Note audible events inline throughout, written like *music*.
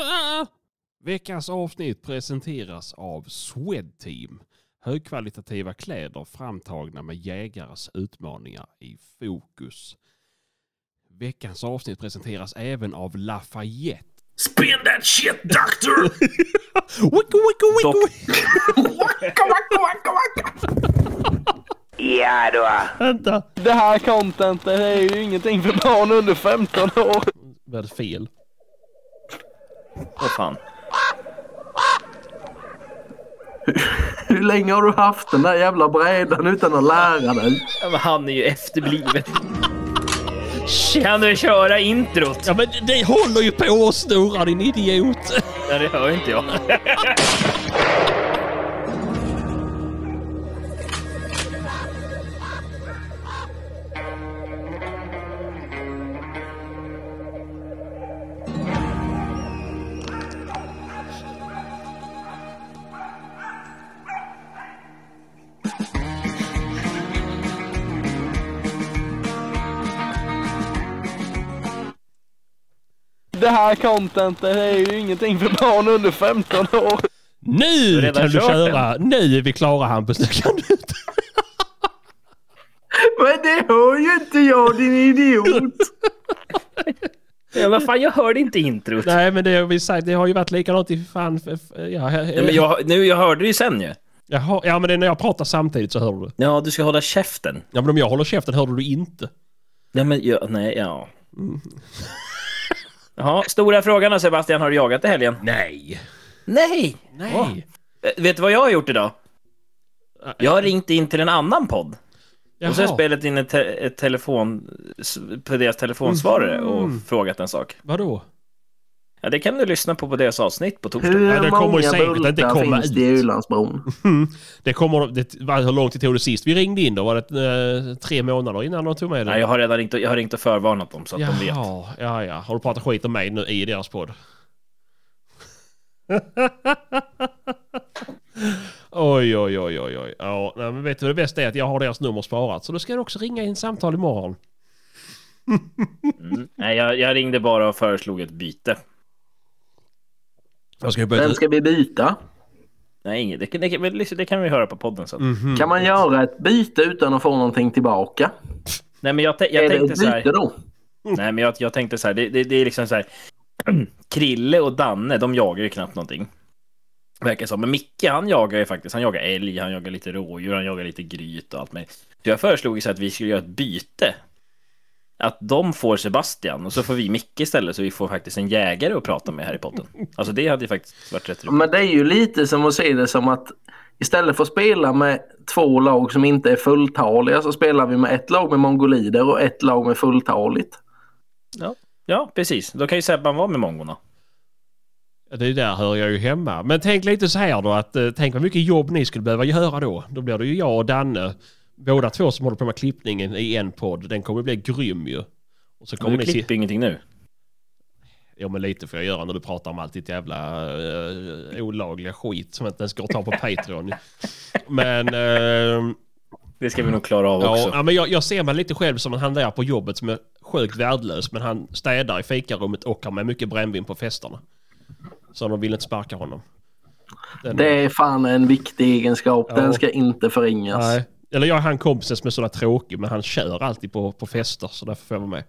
*laughs* Veckans avsnitt presenteras av Swedteam. Högkvalitativa kläder framtagna med jägares utmaningar i fokus. Veckans avsnitt presenteras även av Lafayette. Spin that shit doctor! *laughs* Wicka, wicka, wicka, wicka. wacka, wacka, wacka, wacka! Ja då. Vänta. Det här contentet är ju ingenting för barn under 15 år. Var det fel? Åh fan. Hur länge har du haft den där jävla brädan utan att lära dig? Ja, men han är ju efterbliven. Kan du köra introt? Ja men det håller ju på att snurra din idiot. Ja, det hör inte jag. *laughs* Det här contentet är ju ingenting för barn under 15 år. Nu kan du köra. Nu är vi klara Hampus. Nu kan du inte. Men det hör ju inte jag din idiot! Ja, vad fan, jag hörde inte introt. Nej men det har vi sagt. Det har ju varit likadant i fan. Ja, Ja, men jag, nu, jag hörde det ju sen ju. Jaha, ja men det är när jag pratar samtidigt så hör du. Ja, du ska hålla käften. Ja men om jag håller käften hörde du inte. Ja, men ja, nej, ja. Jaha, stora frågan då Sebastian, har du jagat i helgen? Nej. Nej! Nej. Åh. Eh, Vet du vad jag har gjort idag? Jag har ringt in till en annan podd. Och så har jag spelat in ett, te ett telefon på deras telefonsvarare och Mhm. frågat en sak. Vadå? Ja, det kan du lyssna på på deras avsnitt på torsdag. Hur Ja, det kommer många bultar komma finns det i ut. Ulandsbron? Det kommer... Det, hur lång tid tog det sist vi ringde in då? Var det eh, tre månader innan de tog med det? Nej, jag har redan ringt jag har ringt och förvarnat dem så att de vet. Ja ja. Har du pratat skit om mig nu i deras podd? *laughs* oj, oj, oj, oj, oj. Ja, nej, men vet du vad det bästa är? Att jag har deras nummer sparat. Så då ska jag också ringa in samtal imorgon. *laughs* Mm. Nej, jag, jag ringde bara och föreslog ett byte. Jag ska börja... Vem ska vi byta? Nej, inget. Det, kan- det, liksom, det kan vi höra på podden sen. Mhm. Kan man göra ett byte utan att få någonting tillbaka? Nej, men jag, jag är det tänkte ett så här. byte då? Nej, men jag, jag tänkte så här. Det, det, det är liksom så här. *clears throat* Krille och Danne, de jagar ju knappt någonting. Verkar som. Men Micke, han jagar ju faktiskt. Han jagar älg, han jagar lite rådjur, han jagar lite gryt och allt med. Så jag föreslog ju så att vi skulle göra ett byte. Att de får Sebastian och så får vi Micke istället så vi får faktiskt en jägare att prata med här i podden. Alltså det hade ju faktiskt varit rätt roligt. Men det är ju lite som att se det som att istället för att spela med två lag som inte är fulltaliga så spelar vi med ett lag med mongolider och ett lag med fulltaligt. Ja, precis. Då kan ju Sebban vara med mongorna. Ja, Det där hör jag ju hemma. Men tänk lite så här då att eh, tänk vad mycket jobb ni skulle behöva göra då. Då blir det ju jag och Danne. Båda två som håller på med klippningen i en podd. Den kommer bli grym ju. Och så kommer Du ni se... klipper ingenting nu. Ja men lite får jag göra när du pratar om allt ditt jävla uh, olagliga skit som inte ens går att ta på Patreon. Men... eh, Det ska vi nog klara av också. ja, ja, men jag, jag ser mig lite själv som han där på jobbet som är sjukt värdelös men han städar i fikarummet och har med mycket brännvin på festerna. Så de vill inte sparka honom. Den- Det är fan en viktig egenskap. Ja. Den ska inte förringas. Nej. Eller jag är han kompisen som är sådär tråkig men han kör alltid på, på fester så därför får jag vara med.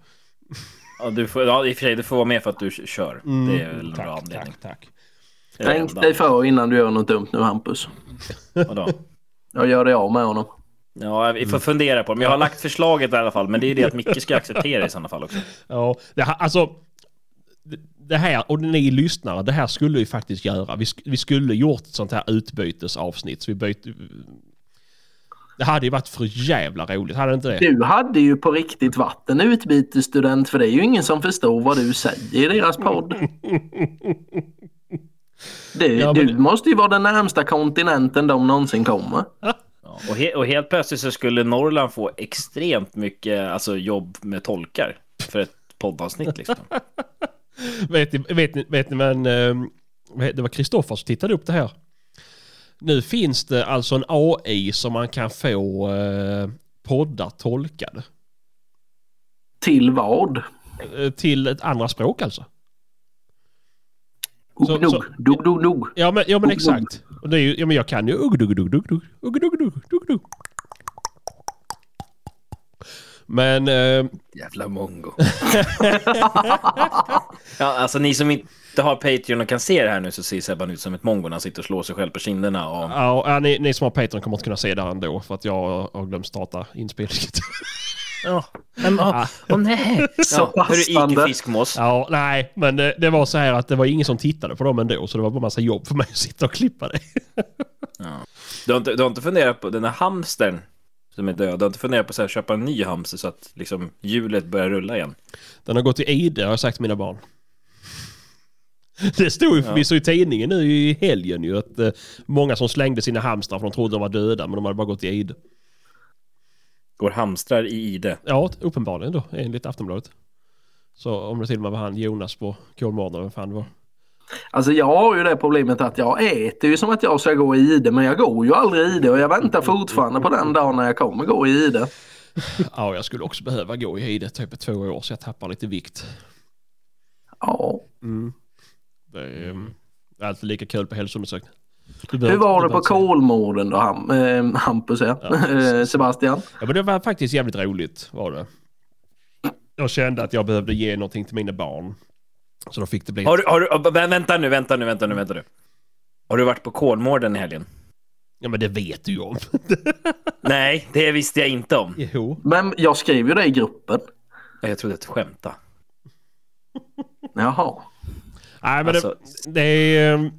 Ja, du får, ja, i och för sig, du får vara med för att du kör. det är väl en bra Tack, anledning. tack, tack. Tänk dig för innan du gör något dumt nu Hampus. Vadå? Jag gör det av med honom. Ja, vi får fundera på det. Men jag har lagt förslaget i alla fall. Men det är det att Micke ska acceptera i sådana fall också. *laughs* Ja, det här, alltså. det- Det här, och ni lyssnare, det här skulle vi faktiskt göra. Vi, sk- vi skulle gjort ett sånt här utbytesavsnitt. Så vi byter... Det hade ju varit för jävla roligt, hade inte det? Du hade ju på riktigt varit en utbytesstudent för det är ju ingen som förstår vad du säger i deras podd. Du, Ja, men- du måste ju vara den närmsta kontinenten de någonsin kommer. Ja, och, he och helt plötsligt så skulle Norrland få extremt mycket alltså, jobb med tolkar för ett poddavsnitt liksom. *laughs* vet, ni, vet, ni, vet ni men... eh, Det var Kristoffer som tittade upp det här. Nu finns det alltså en AI som man kan få eh, poddar tolkade. Till vad? Eh, till ett andra språk alltså. Så- Ugg, nog. så- Dog, dog, dog. Ja men, ja, men exakt. Och det är ju, ja, men jag kan ju ugg, dugg, dugg, dugg, dugg, ugg, dugg, dugg, dugg, dugg. Men eh, Jävla mongo. *laughs* ja, alltså ni som inte har Patreon och kan se det här nu så ser Sebban ut som ett mongo när han sitter och slår sig själv på kinderna. Och... ja, ja, ni, ni som har Patreon kommer inte kunna se det här ändå för att jag har glömt starta inspelningen. *laughs* Ja. Men, åh, åh nej! Så Ja, passande. Ike Fiskmås. ja, nej, men det, det var så här att det var ingen som tittade på dem ändå så det var bara massa jobb för mig att sitta och klippa det. Du har, inte, du har inte funderat på den här hamstern som är död? Du har inte funderat på så här, att köpa en ny hamster så att liksom, hjulet börjar rulla igen? Den har gått i ide har jag sagt till mina barn. *laughs* Det stod ju förvisso i tidningen nu i helgen ju att eh, många som slängde sina hamstrar för de trodde de var döda men de hade bara gått i ide. Går hamstrar i ide? Ja, uppenbarligen då, enligt Aftonbladet. Så om det till och med var han Jonas på Kolmården, vem fan det var. Alltså jag har ju det problemet att jag äter ju som att jag ska gå i ide men jag går ju aldrig i ide och jag väntar fortfarande på den dagen när jag kommer gå i ide. *laughs* Ja, jag skulle också behöva gå i ide typ två år så jag tappar lite vikt. Ja. Det är, mm, det är alltid lika kul på hälsoundersökning. Hur var du det på Kolmården då Ham, eh, Hampus ja. *laughs* Eh, Sebastian? Ja, men det var faktiskt jävligt roligt var det. Jag kände att jag behövde ge någonting till mina barn. Så då fick det bli... Har du, har du, vä- vänta nu, vänta nu, vänta nu, vänta nu. Har du varit på Kolmården i helgen? Ja, men det vet du ju om. *laughs* Nej, det visste jag inte om. jo. Men jag skrev ju det i gruppen. Jag trodde att du skämtade. Jaha. Nej, men Alltså- det, det är... eh,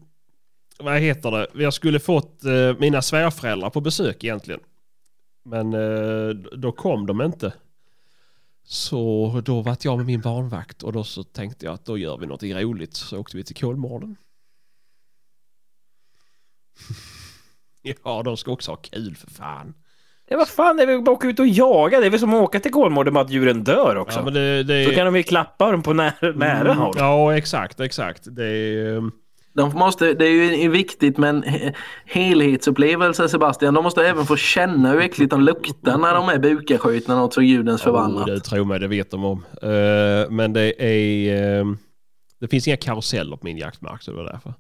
Vad heter det? Jag skulle fått eh, mina svärföräldrar på besök egentligen. Men eh, då kom de inte. Så då var jag med min barnvakt och då så tänkte jag att då gör vi något roligt. Så åkte vi till Kolmården. *laughs* ja, de ska också ha kul för fan. Ja, vad fan, är väl bara åka ut och jaga. Det är väl som att åka till Kolmården med att djuren dör också. Ja, men det, det Så kan de ju klappa dem på nära, nära håll. Ja, exakt, exakt. Det är... De måste, det är ju viktigt med en he- helhetsupplevelse Sebastian. De måste även få känna hur äckligt de luktar när de är bukaskjutna något så gudens förbannat. Oh, det tror mig, det vet de om. Eh, men det är... eh, det finns inga karuseller på min jaktmark, så det var därför.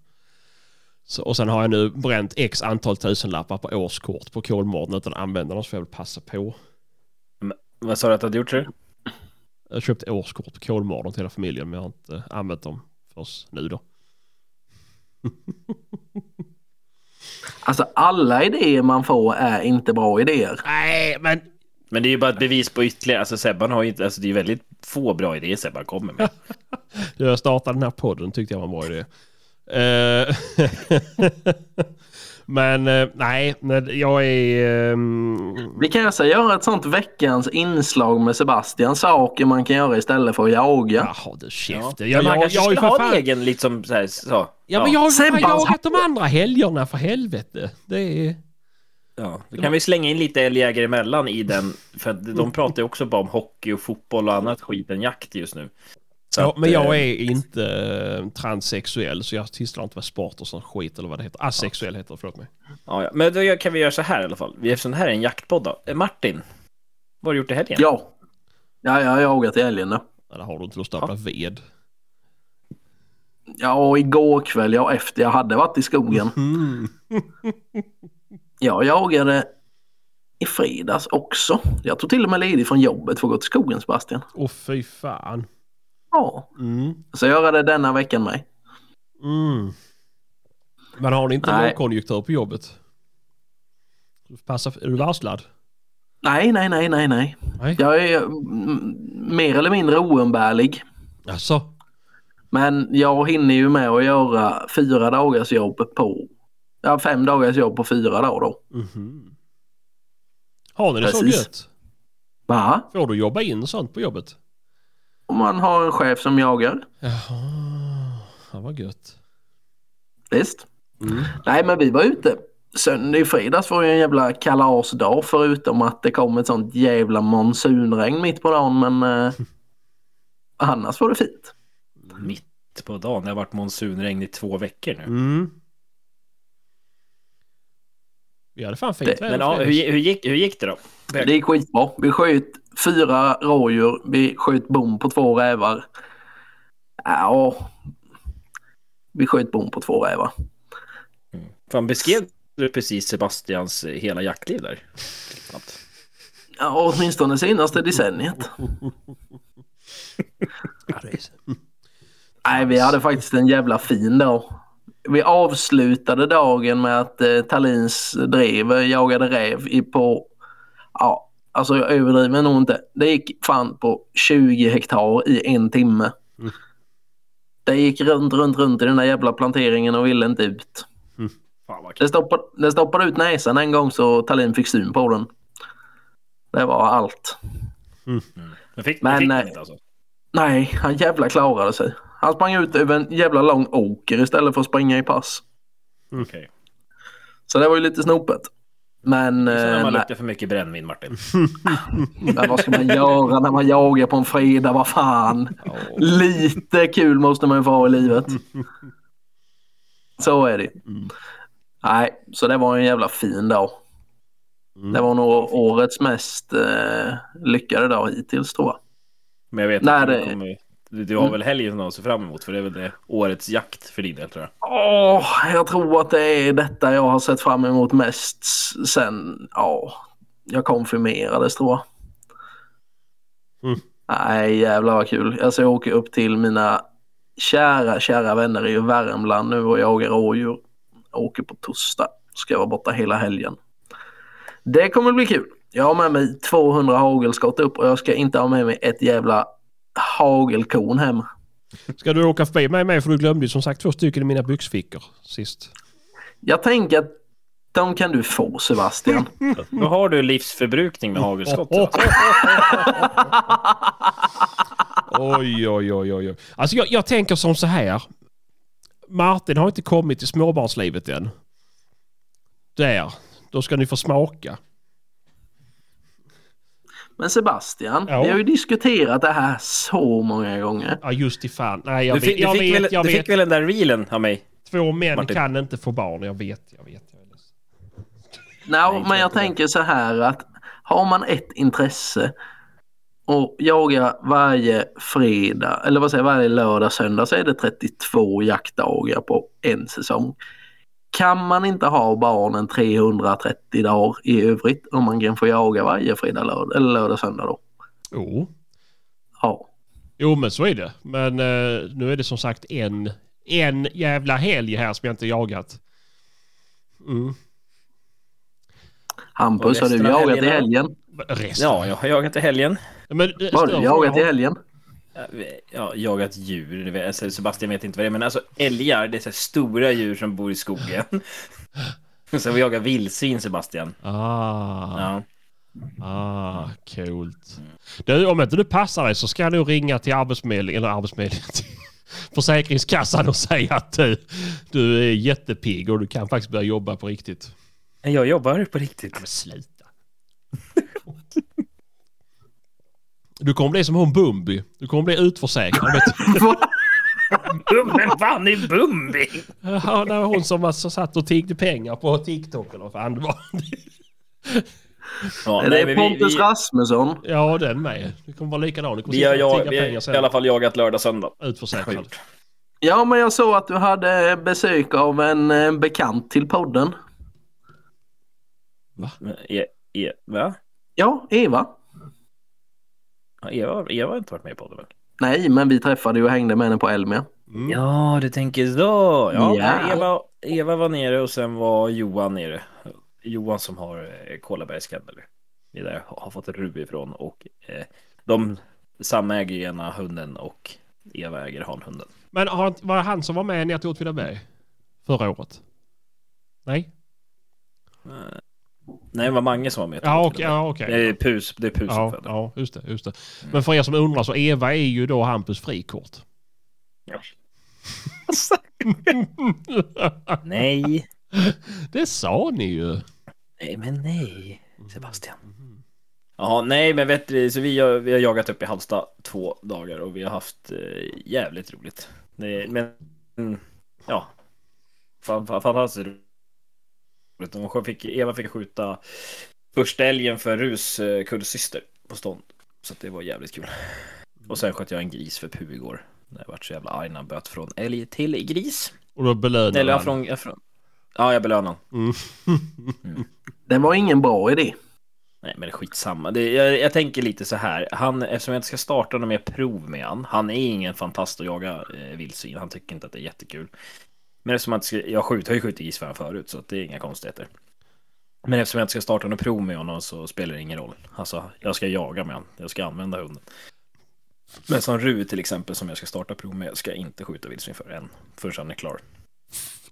Så, och sen har jag nu bränt x antal tusenlappar på årskort på Kolmården utan att använda dem, så får jag väl passa på. Vad sa du att du hade gjort? Du? Jag har köpt årskort på Kolmården till hela familjen, men jag har inte använt dem förrän nu då. *laughs* Alltså alla idéer man får är inte bra idéer. Nej, men... Men det är ju bara ett bevis på ytterligare. Alltså Sebban har ju inte, alltså det är ju väldigt få bra idéer Sebban kommer med. *laughs* Jag startade den här podden tyckte jag var en bra idé. Eh, *laughs* men eh, nej, jag är... ehm, Vi kan alltså göra ett sånt veckans inslag med Sebastian. Saker man kan göra istället för att jaga. Jaha du Ja. käften. Men Jag, man jag, kanske jag, har ju för fan... egen liksom så här, så. Ja, men jag har ju jagat de andra helgerna för helvete. Det är... Ja, då kan vi slänga in lite älgjägare emellan i den. För de pratar ju också bara om hockey och fotboll och annat skit än jakt just nu. Så Ja, att, men jag eh, är inte eh, transsexuell så jag sysslar inte med sport och sån skit eller vad det heter. Asexuell heter det, förlåt mig. Ja, ja. Men då kan vi göra så här i alla fall. Eftersom det här är en jaktpodd då. Eh, Martin, vad har du gjort i helgen? Ja. Ja, jag har jagat i älgen då. Eller har du inte lust att stapla ved? Ja, igår kväll, ja efter jag hade varit i skogen. *laughs* Mm. Jag jagade i fredags också. Jag tog till och med ledigt från jobbet för att gå till skogen Sebastian. Åh fy fan. Ja, Mm. så jag gör det denna veckan med. Mm. Men har ni inte Nej. lågkonjunktur på jobbet? Passa, är du varslad? Nej, nej, nej, nej, nej. Nej. Jag är mm, mer eller mindre oumbärlig. Alltså. Men jag hinner ju med att göra fyra dagars jobb på, ja fem dagars jobb på fyra dagar då. Mhm. Har ni det så Precis. gött? Va? Får du jobba in sånt på jobbet? Om man har en chef som jagar. Jaha, ja, vad gött. Visst. Mm. Nej men vi var ute. Söndag i fredags var ju en jävla kalasdag förutom att det kom ett sånt jävla monsunregn mitt på dagen men eh, annars var det fint. Mitt på dagen. Det har varit monsunregn i två veckor nu. Mm. Vi hade fan fint Det- väder Men ja, hur, hur, gick, hur gick det då? Det gick skitbra. Vi sköt fyra rådjur. Vi sköt bom på två rävar. Ja, vi sköt bom på två rävar. Fan, beskrev du precis Sebastians eh, hela jaktliv där? Ja, åtminstone senaste decenniet. *laughs* Nej, vi hade faktiskt en jävla fin dag. Vi avslutade dagen med att eh, Tallins drev eh, jagade räv i på, ja, alltså jag överdriver nog inte. Det gick fan på 20 hektar i en timme. Mm. Det gick runt, runt, runt i den där jävla planteringen och ville inte ut. Fan vad kul. Det stoppade, det stoppade ut näsan en gång så Tallin fick syn på den. Det var allt. Men fick, Men, fick eh, inte alltså? Nej, han jävla klarade sig. Han sprang ut över en jävla lång åker istället för att springa i pass. Okej. Så det var ju lite snopet. Men, Så när eh, man nej, luktar för mycket brännvin, Martin. *laughs* men vad ska man göra när man jagar på en fredag? Vad fan. Lite kul måste man ju få ha i livet. Så är det. Nej, så det var en jävla fin dag. Det var nog årets mest eh, lyckade dag hittills tror jag. Men jag vet Nej, att det- kommer, du, du har väl helgen att se fram emot för det är väl det årets jakt för din del tror jag. Åh, jag tror att det är detta jag har sett fram emot mest sen, ja, jag konfirmerades tror jag. Mm. Nej, jävlar vad kul. Jag ska åka upp till mina kära, kära vänner i Värmland nu och jaga rådjur. Jag åker på torsdag. Ska jag vara borta hela helgen. Det kommer bli kul. Jag har med mig 200 hagelskott upp och jag ska inte ha med mig ett jävla hagelkorn hem. Ska du åka förbi mig med för du glömde ju som sagt två stycken i mina byxfickor sist. Jag tänker att de kan du få Sebastian. *laughs* Då har du livsförbrukning med hagelskott. *laughs* Oj, oj, oj, oj. oj. Alltså jag, jag tänker som så här. Martin har inte kommit till småbarnslivet än. Där. Då ska ni få smaka. Men Sebastian, Ja. vi har ju diskuterat det här så många gånger. Ja, just i fan. Nej, jag Du fick, vet, du jag fick, vet. väl, jag du vet. fick väl den där reelen av mig? Två män Martin. kan inte få barn. Jag vet, jag vet. Jag är ledsen. Nej, men jag tänker så här att har man ett intresse och jagar varje fredag, eller vad säger jag, varje lördag, söndag så är det 32 jaktdagar på en säsong. Kan man inte ha barnen 330 dagar i övrigt om man kan få jaga varje fredag, lördag, eller lördag, söndag då? Jo. Ja. Jo, men så är det. Men eh, nu är det som sagt en, en jävla helg här som jag inte jagat. Mm. Hampus, har du jagat i helgen? Resten. Ja, jag har jagat i helgen. Men, eh, har du jagat i helgen? Har jagat djur. vet- alltså, Sebastian vet inte vad det är, men alltså älgar, det är så här stora djur som bor i skogen. *laughs* Så vi jagar vildsvin, Sebastian. Ah, Ja. ah, coolt. Du, om inte du passar dig så ska jag nog ringa till Arbetsförmedlingen, eller Arbetsförmedlingen, *laughs* till Försäkringskassan och säga att du, du är jättepigg och du kan faktiskt börja jobba på riktigt. Jag jobbar på riktigt. Men sluta. *laughs* Du kommer bli som hon Bumbi. Du kommer bli utförsäkrad. *laughs* Men fan är Bumbi? Ja, det var hon som var- som satt och tiggde pengar på TikTok eller vad fan det var. Ja, Är nej, det Pontus vi, Rasmusson? Ja, den med. Det kommer vara likadan. Du kommer vi, har, jag, vi pengar har sen. i alla fall jagat lördag, söndag. Utförsäkrad. Ja, men jag såg att du hade besök av en eh, bekant till podden. Men, E, e, va? Ja, Eva. Eva, Eva har inte varit med på det väl? Nej, men vi träffade ju och hängde med henne på Elmia. Mm. Ja, du tänker så. Ja, nej, Eva, Eva var nere och sen var Johan nere. Johan som har eh, Kollabergs kennel. Det är där har fått Ruby ifrån och eh, de samäger ena hunden och Eva äger hanhunden. Men har, var det han som var med ner till Åtvidaberg? Förra året? Nej? Nej, det var Mange som var med. Ja, okej. Ja, okej. Det är Pus, det är Pus Ja, ja, just det, just det. Men för er som undrar så Eva är ju då Hampus frikort. Ja. *laughs* Nej, det sa ni ju. nej men nej, Sebastian. Ja, nej, men vet du, så vi har, vi har jagat upp i Halmstad två dagar och vi har haft eh, jävligt roligt. Det, men, mm, ja, fan, fan, fantastiskt roligt. Hon fick, Eva fick skjuta första älgen för Rus eh, kullsyster på stånd. Så att det var jävligt kul. Och sen sköt jag en gris för Pu igår. När jag vart så jävla arg när han böt från älg till gris. Och då belönar Eller han. från, från... Ja, jag belönar honom. Mm. *laughs* Det var ingen bra idé. Nej, men det är skitsamma. Det, jag, jag tänker lite så här. Han, eftersom jag inte ska starta något mer prov med han. Han är ingen fantast att jaga eh, vildsvin. Han tycker inte att det är jättekul. Men eftersom jag ska, jag skjuter, har ju skjutit isfärg förut så det är inga konstigheter. Men eftersom jag inte ska starta något prov med honom så spelar det ingen roll. Alltså, jag ska jaga med honom. Jag ska använda hunden. Men som Ru till exempel som jag ska starta prov med ska jag inte skjuta vildsvin för än. Förrän han är klar.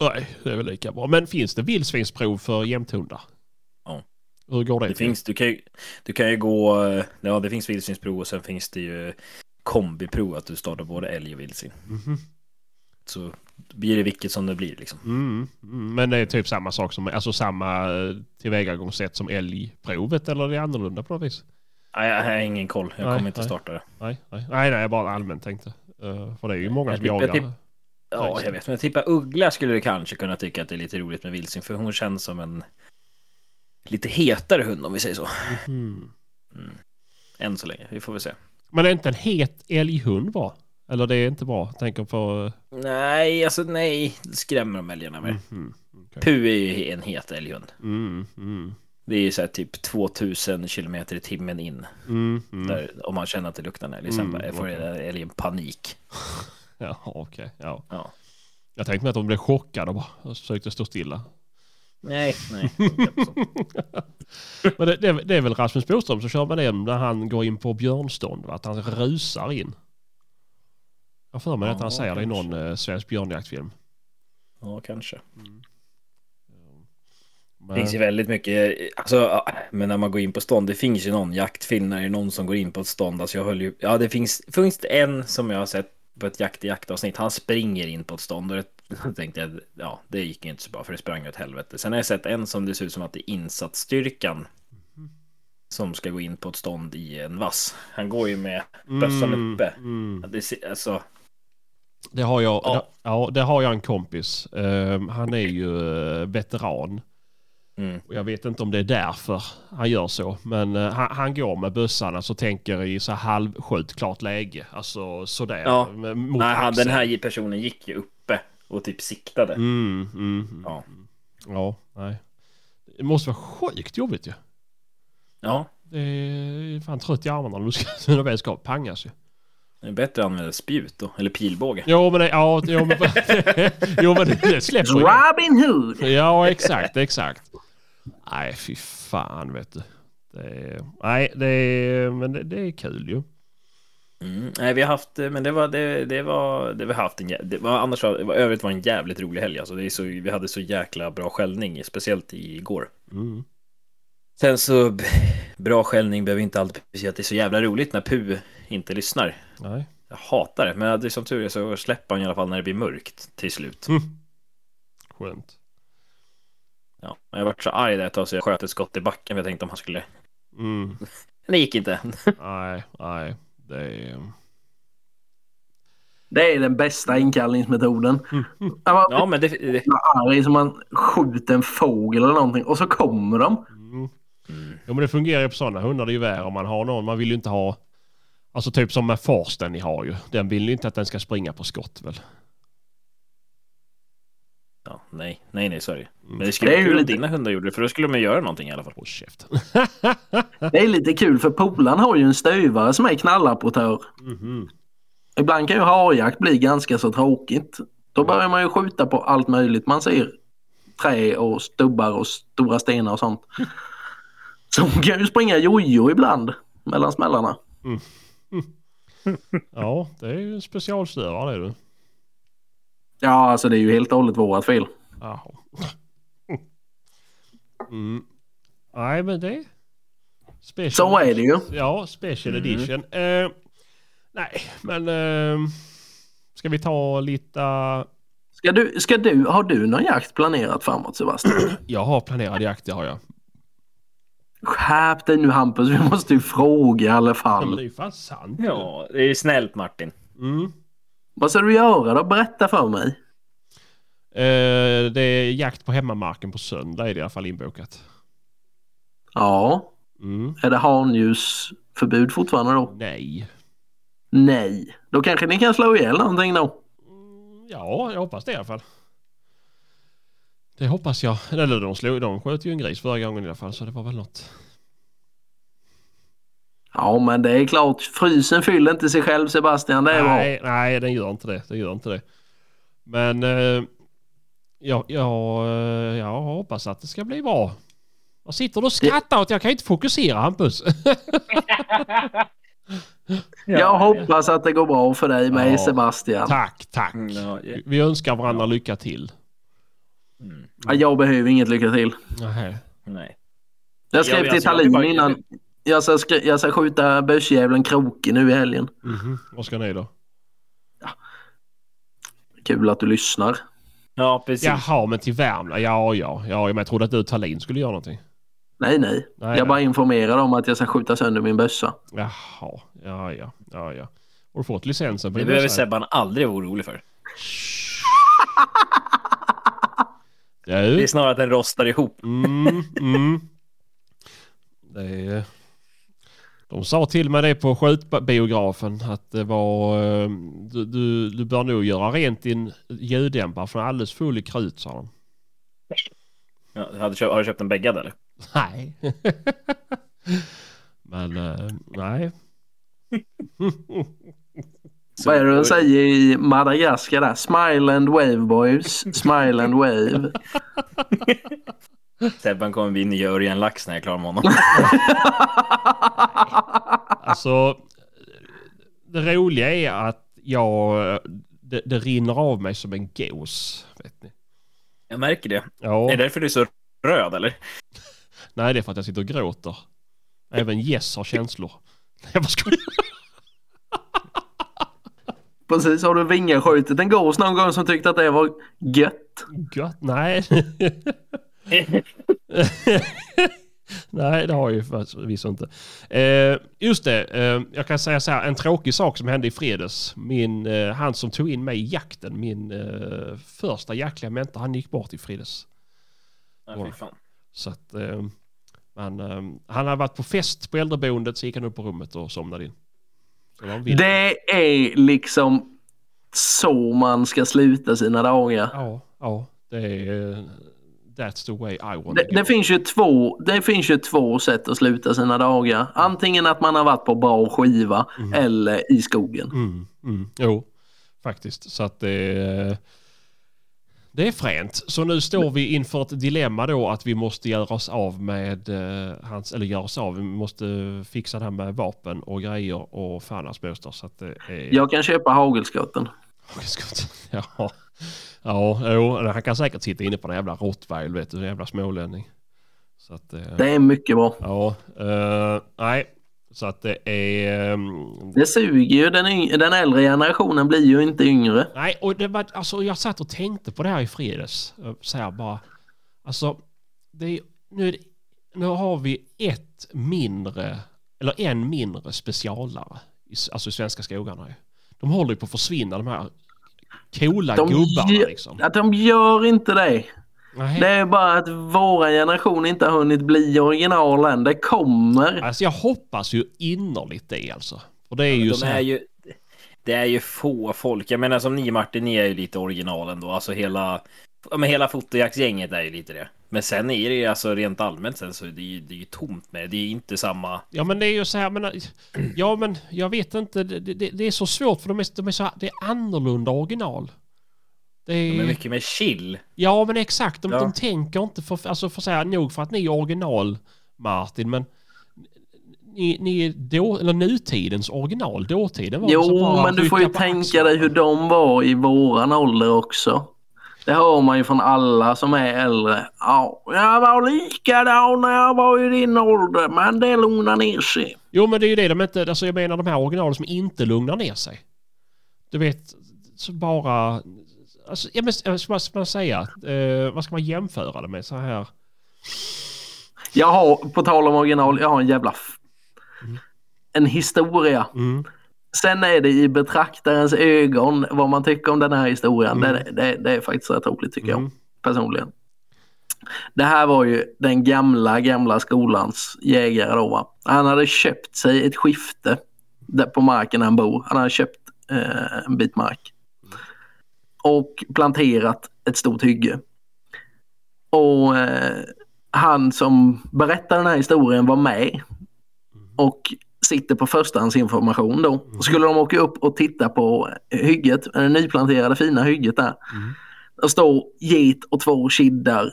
Nej, det är väl lika bra. Men finns det vildsvinsprov för jämthundar? Ja. Hur går det? Det till? finns, du kan ju, du kan ju gå, ja det finns vildsvinsprov och sen finns det ju kombiprov att du startar både älg och vildsvin. Mhm. Så blir det vilket som det blir liksom. Mm, mm, men det är typ samma sak som, alltså samma eh, tillvägagångssätt som älgprovet eller är det annorlunda på något vis? Nej, jag har ingen koll. Jag Nej, kommer inte nej. starta det. Nej, nej, nej, nej jag bara allmänt tänkte. Eh, för det är ju många Jag som jag jagar. tipp- Ja, jag vet. Men jag tippar Uggla skulle du kanske kunna tycka att det är lite roligt med vildsvin. För hon känns som en lite hetare hund om vi säger så. Mhm. Än så länge. Vi får väl se. Men är inte en het älghund bra? Eller det är inte bra? Tänker på... Nej, alltså nej. Det skrämmer de älgarna med. Mhm, okej. Pu är ju en het älghund. Mm, mm, Det är ju så här typ 2000 kilometer i timmen in. mm, mm. Där, om man känner att det luktar en älg. Sen Mm, får älgen panik. *laughs* Ja, okej. ja. Ja. Jag tänkte mig att de blev chockade och bara och försökte stå stilla. Nej, nej. funkar inte så. Men det, det, det är väl Rasmus Boström som kör med det när han går in på björnstånd, va? att han rusar in. Jag för mig att han Ja, säger det i någon eh, svensk björnjaktfilm. Ja, kanske. Men, Det finns ju väldigt mycket, alltså, ja, men när man går in på stånd, det finns ju någon jaktfilm när det är någon som går in på ett stånd. Alltså jag höll ju, ja det finns, finns det en som jag har sett på ett jakt i jaktavsnitt, han springer in på ett stånd och det, *laughs* tänkte jag, ja det gick inte så bra för det sprang åt helvete. Sen har jag sett en som det ser ut som att det är insatsstyrkan som ska gå in på ett stånd i en vass. Han går ju med bössan Mm, uppe. mm. Det, alltså, Det har jag, Ja. det, ja, det har jag en kompis. Ehm, han är ju eh, veteran. mm, Och jag vet inte om det är därför han gör så. Men eh, han, han går med bössan, alltså tänker i så halvskjutklart läge. Alltså sådär. Ja. med- Mot nej, han, den här personen gick ju uppe och typ siktade. Mm, mm, mm. Ja. Ja, nej. Det måste vara sjukt jobbigt ju. Ja, Det är fan trött i armarna när du ska, *laughs* när du väl ska pangas ju. Det är bättre att använda spjut då, eller pilbåge. Jo men det, ja, jo, men, *laughs* jo, men det, släpper ju. Robin Hood! Ja exakt, exakt. Nej fy fan vet du. Det är, nej det är, men det, det är kul ju. Mm. Nej, vi har haft, men det var, det, det var, det vi har haft en, det var, annars var, det var, övrigt var en jävligt rolig helg alltså. Det är så, vi hade så jäkla bra skällning, speciellt igår. Mm. Sen så, *sighs* bra skällning behöver inte alltid betyda att det är så jävla roligt när Pu inte lyssnar. Nej. Jag hatar det, men det är som tur är så släpper han i alla fall när det blir mörkt till slut. Mm. Skönt. Ja, men jag vart så arg där ett tag så jag sköt ett skott i backen för jag tänkte om han skulle... Mm. *laughs* Men det gick inte. *laughs* Nej, nej. Det är... Det är den bästa inkallningsmetoden. Jag var Ja, men det... det arg som man skjuter en fågel eller någonting och så kommer de. Mm. Jo men det fungerar ju på sådana hundar det är ju värre om man har någon. Man vill ju inte ha... Alltså typ som med Forsten ni har ju. Den vill ju inte att den ska springa på skott väl? ja, nej, nej, nej, sorry. Men det Det skulle är vara ju kul om lite- dina hundar gjorde det, för då skulle de göra någonting i alla fall. Håll käften. *laughs* Det är lite kul för polaren har ju en stövare som är knallapportör. Mhm. Ibland kan ju harjakt bli ganska så tråkigt. Då börjar man ju skjuta på allt möjligt. Man ser trä och stubbar och stora stenar och sånt. Så hon kan ju springa jojo ibland mellan smällarna. *laughs* Ja, det är ju en specialstörare du. Ja, alltså det är ju helt och hållet vårat fel. Jaha. *laughs* Mm. Nej men det... Special Så är det ju. Ja, special edition. Eh, nej, men... Eh, ska vi ta lite... Ska du, ska du, har du någon jakt planerat framåt Sebastian? *clears throat* Jag har planerad jakt, det har jag. Skärp dig nu Hampus, vi måste ju fråga i alla Ja, men fall. det är ju fan sant. Ja, det är snällt Martin. Mm. Vad ska du göra då? Berätta för mig. Eh, det är jakt på hemmamarken på söndag är det i alla fall inbokat. Ja, Mm. är det hanljusförbud fortfarande då? Nej. Nej. Då kanske ni kan slå ihjäl någonting då? Mm, Ja, jag hoppas det i alla fall. Det hoppas jag. Eller de, slog, de sköt ju en gris förra gången i alla fall så det var väl något. Ja, men det är klart. Frysen fyller inte sig själv Sebastian. Det är bra. nej, nej, den gör inte det. Den gör inte det. Men eh, jag, jag, eh, jag hoppas att det ska bli bra. Jag sitter och skrattar åt jag kan inte fokusera Hampus. *laughs* Jag hoppas att det går bra för dig med Ja. Sebastian. tack, tack. Mm, Vi önskar varandra lycka till. Mm, Ja, Jag behöver inget lycka till. Nej. Jag skrev Ja, till Tallinn bara- innan. Jag ska, skri- jag ska skjuta bössjävulen Kroke nu i helgen. Mhm. Vad ska ni då? Kul att du lyssnar. Ja, precis. Jaha, men till Värmland. Ja, ja, ja. Men jag trodde att du och Tallinn skulle göra någonting. Nej, nej. Nej, jag bara informerar om att jag ska skjuta sönder min bössa. Jaha, ja, ja, ja, ja. Har du fått licensen på Det behöver? Sebban aldrig vara orolig för. Det Du. är snarare att den rostar ihop. Mm, mm. Det är... De sa till mig det på skjutbiografen att det var... eh, Du, du, du bör nog göra rent din ljuddämpare för den är alldeles full i krut sa de. Ja, har, du köpt, har du köpt en bäggad eller? Nej. *laughs* Men eh, nej. *laughs* Vad är det de säger i Madagaskar där? Smile and wave boys. Smile and wave. *laughs* Sebban kommer bli nya Örjan Lax när jag är klar med honom. *laughs* Alltså, det roliga är att jag... Det, det rinner av mig som en gås. Vet ni. Jag märker det. Ja. Är det därför du är så röd eller? Nej, det är för att jag sitter och gråter. Även Jess har känslor. *laughs* Jag bara skojar. Precis, har du vingaskjutit en gås någon gång som tyckte att det var gött? Gött. Nej. *laughs* Nej, det har jag ju förvisso inte. Eh, just det, eh, jag kan säga så här, en tråkig sak som hände i fredags. Min, eh, han som tog in mig i jakten, min eh, första jaktliga mentor, han gick bort i fredags. Ja. Så att, eh, men, eh, han hade varit på fest på äldreboendet så gick han upp på rummet och somnade in. Det är liksom så man ska sluta sina dagar. Ja, ja, det är... That's the way I want Det, det, finns ju två, det finns ju två sätt att sluta sina dagar. Antingen att man har varit på bra skiva eller i skogen. Mm, mm, jo, faktiskt. Så att det är... Det är fränt. Så nu står vi inför ett dilemma då att vi måste göra oss av med eh, hans, eller göra oss av, vi måste fixa det här med vapen och grejer och fan hans moster. Så att det är... Jag kan köpa hagelskotten. Skott. *laughs* Ja, ja jo, han kan säkert sitta inne på den jävla rottweil, vet du, den jävla smålänning. Så att, eh, Det är mycket bra. ja, eh, nej, så att det är... ehm, Det suger ju. Den, yng- den äldre generationen blir ju inte yngre. Nej, och det var, alltså jag satt och tänkte på det här i fredags. Så här bara, alltså, det är, nu, är det, nu har vi ett mindre, eller en mindre specialare, i, alltså i svenska skogarna. ju. De håller ju på att försvinna, de här coola De gubbarna gör- liksom. Att de gör inte det. Nej. Det är bara att vår generation inte har hunnit bli original än. Det kommer. Alltså jag hoppas ju innerligt det alltså. Och det är ju De så är ju, det är ju få folk. Jag menar som ni Martin, ni är ju lite original ändå. Alltså hela, ja, men hela fotojaktsgänget är ju lite det. Men sen är det ju alltså rent allmänt sen så är det ju, det är ju tomt med det. Det är ju inte samma. Ja men det är ju så här, men, ja men jag vet inte, det, det, det är så svårt för de är, de är så här, det är annorlunda original. Det är, De är mycket mer chill. Ja men exakt, de, Ja. de tänker inte för, alltså för att säga nog för att ni är original Martin men ni, ni är då, eller nutidens original, dåtiden var Jo, men du får ju tänka dig hur de var i våran ålder också. Det hör man ju från alla som är äldre. Ja, jag var likadan när jag var i din ålder, men det lugnar ner sig. Jo men det är ju det de inte, alltså jag menar de här originalen som inte lugnar ner sig. Du vet, så bara, alltså, ja, men, vad ska man säga, eh, vad ska man jämföra det med så här? Jag har, på tal om original, jag har en jävla... F- en historia. Mm. Sen är det i betraktarens ögon vad man tycker om den här historien. Mm. Det, det, det är faktiskt rätt roligt tycker Mm. jag personligen. Det här var ju den gamla, gamla skolans jägare då va. Han hade köpt sig ett skifte där på marken han bor. Han hade köpt eh, en bit mark. Och planterat ett stort hygge. Och eh, han som berättar den här historien var med och sitter på förstahandsinformation då. Och skulle de åka upp och titta på hygget, det nyplanterade fina hygget där. Mm. Där står get och två kiddar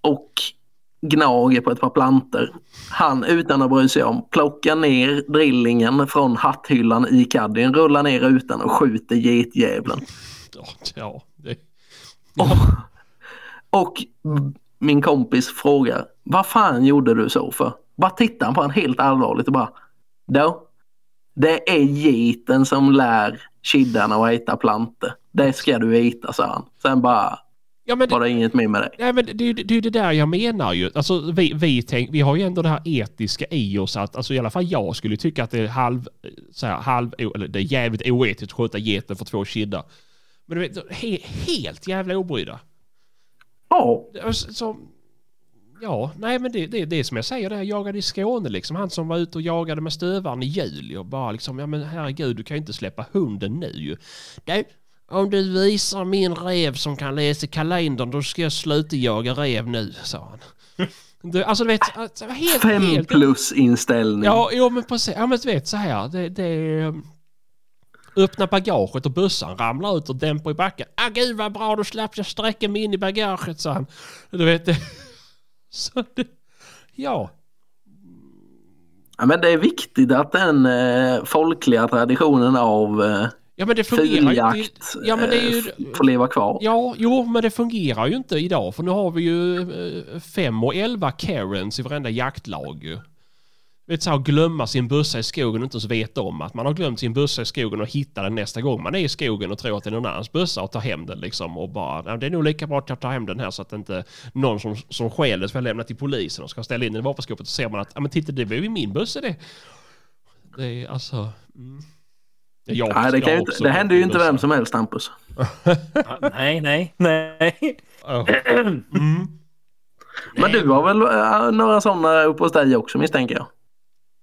och gnager på ett par planter. Han utan att bry sig om plockar ner drillingen från hatthyllan i caddien, rullar ner rutan och skjuter getjävlen. Ja, ja, det, Och min kompis frågar, vad fan gjorde du så för? Bara tittar han på honom helt allvarligt och bara, då, det är geten som lär kiddarna att äta plantor. Det ska du äta, sa han. Sen bara ja, men var det inget mer med det. Ja, men det, är ju- det är det där jag menar ju. Alltså, vi, vi, tänk, vi har ju ändå det här etiska i oss att, alltså i alla fall jag skulle tycka att det är halv, så här, halv, eller det är jävligt oetiskt att skjuta geten för två kiddar. Men du vet, he, helt jävla obrydda. Ja, Det är Så, så, ja, nej men det, det, det är som jag säger, det jag jagade i Skåne liksom. Han som var ute och jagade med stövaren i juli och bara liksom, ja men herregud, du kan ju inte släppa hunden nu ju. Du, om du visar min rev som kan läsa kalendern, då ska jag sluta jaga rev nu, sa han. *laughs* Du, alltså du vet, alltså, helt, fem helt, plus inställning. Ja, jo men precis. Ja men du vet så här. Det, det är... Öppna bagaget och bössan ramlar ut och dämpar i backen. Ah gud vad bra, då slapp jag sträcka mig in i bagaget, sa han. Du vet det. *laughs* Så det... Ja. Ja, men det är viktigt att den eh, folkliga traditionen av eh, Ja men det fungerar ju inte. filjakt Ja men det är ju... eh, får leva kvar. Ja, jo men det fungerar ju inte idag för nu har vi ju eh, fem och elva Karens i varenda jaktlag. Vet så här, glömma sin bössa i skogen och inte ens veta om att man har glömt sin bössa i skogen och hitta den nästa gång man är i skogen och tror att det är någon annans bössa och tar hem den liksom och bara "Ja, det är nog lika bra att jag tar hem den här så att inte någon som, som stjäl den ska lämna till polisen och ska ställa in den i vapenskåpet och ser man att ja men titta det var ju min bössa det. Det är alltså... Mm. Jag, Nej, det, kan inte, det händer ju inte vem som helst, Hampus. Ah, Nej, nej, nej. Mm. Men du har väl eh, några sådana uppe hos dig också misstänker jag?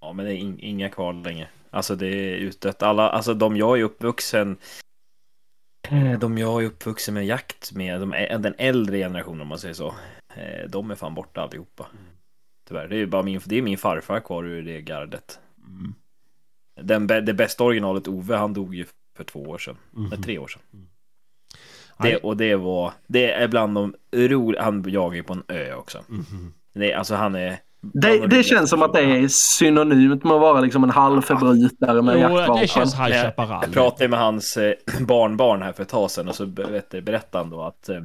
Ja, men det är in, inga kvar längre. Alltså det är utdött. Alla, alltså de jag är uppvuxen eh, de jag är uppvuxen med jakt med, de, den äldre generationen om man säger så. eh, De är fan borta allihopa. Tyvärr, det är bara min, det är min farfar kvar ur det gardet. Mm. Den, det bästa originalet Ove, han dog ju för två år sedan. Mhm. Nej, tre år sedan. Nej. Det, och det var, det är bland de roliga, han jagar ju på en ö också. Mhm. Det, alltså han är... Det, det känns som att det är synonymt med att vara liksom en halvförbrytare med jaktvapen. det känns High Jag, Chaparral. jag pratade med hans eh, barnbarn här för ett tag sedan och så berättade, han då att eh,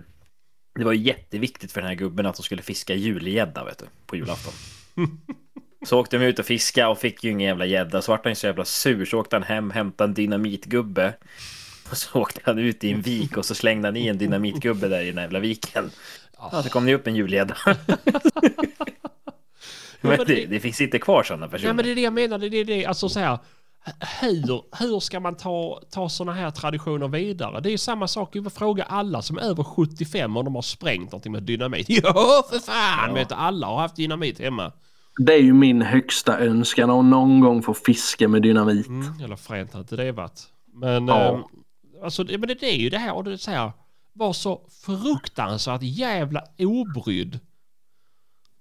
det var jätteviktigt för den här gubben att de skulle fiska julgädda vet du, på julafton. *laughs* Så åkte de ut och fiska och fick ju ingen jävla gädda. Så vart han så jävla sur så åkte han hem, hämtade en dynamitgubbe. Och så åkte han ut i en vik och så slängde han i en dynamitgubbe där i den jävla viken. Ja, så kom det upp en julgädda. *laughs* men Men det, det- finns inte kvar sådana personer. Ja men det är det jag menar. Det är det, alltså så här. Hur, hur ska man ta, ta sådana här traditioner vidare? Det är samma sak, vi får fråga alla som är över 75 om de har sprängt någonting med dynamit. *laughs* Ja för fan! Ja. Vet alla har haft dynamit hemma. Det är ju min högsta önskan att någon gång få fiska med dynamit. Mm, eller fränt hade det varit. Men, Ja. ehm, alltså, det, men det, det är ju det här och det är så här. Var så fruktansvärt jävla obrydd.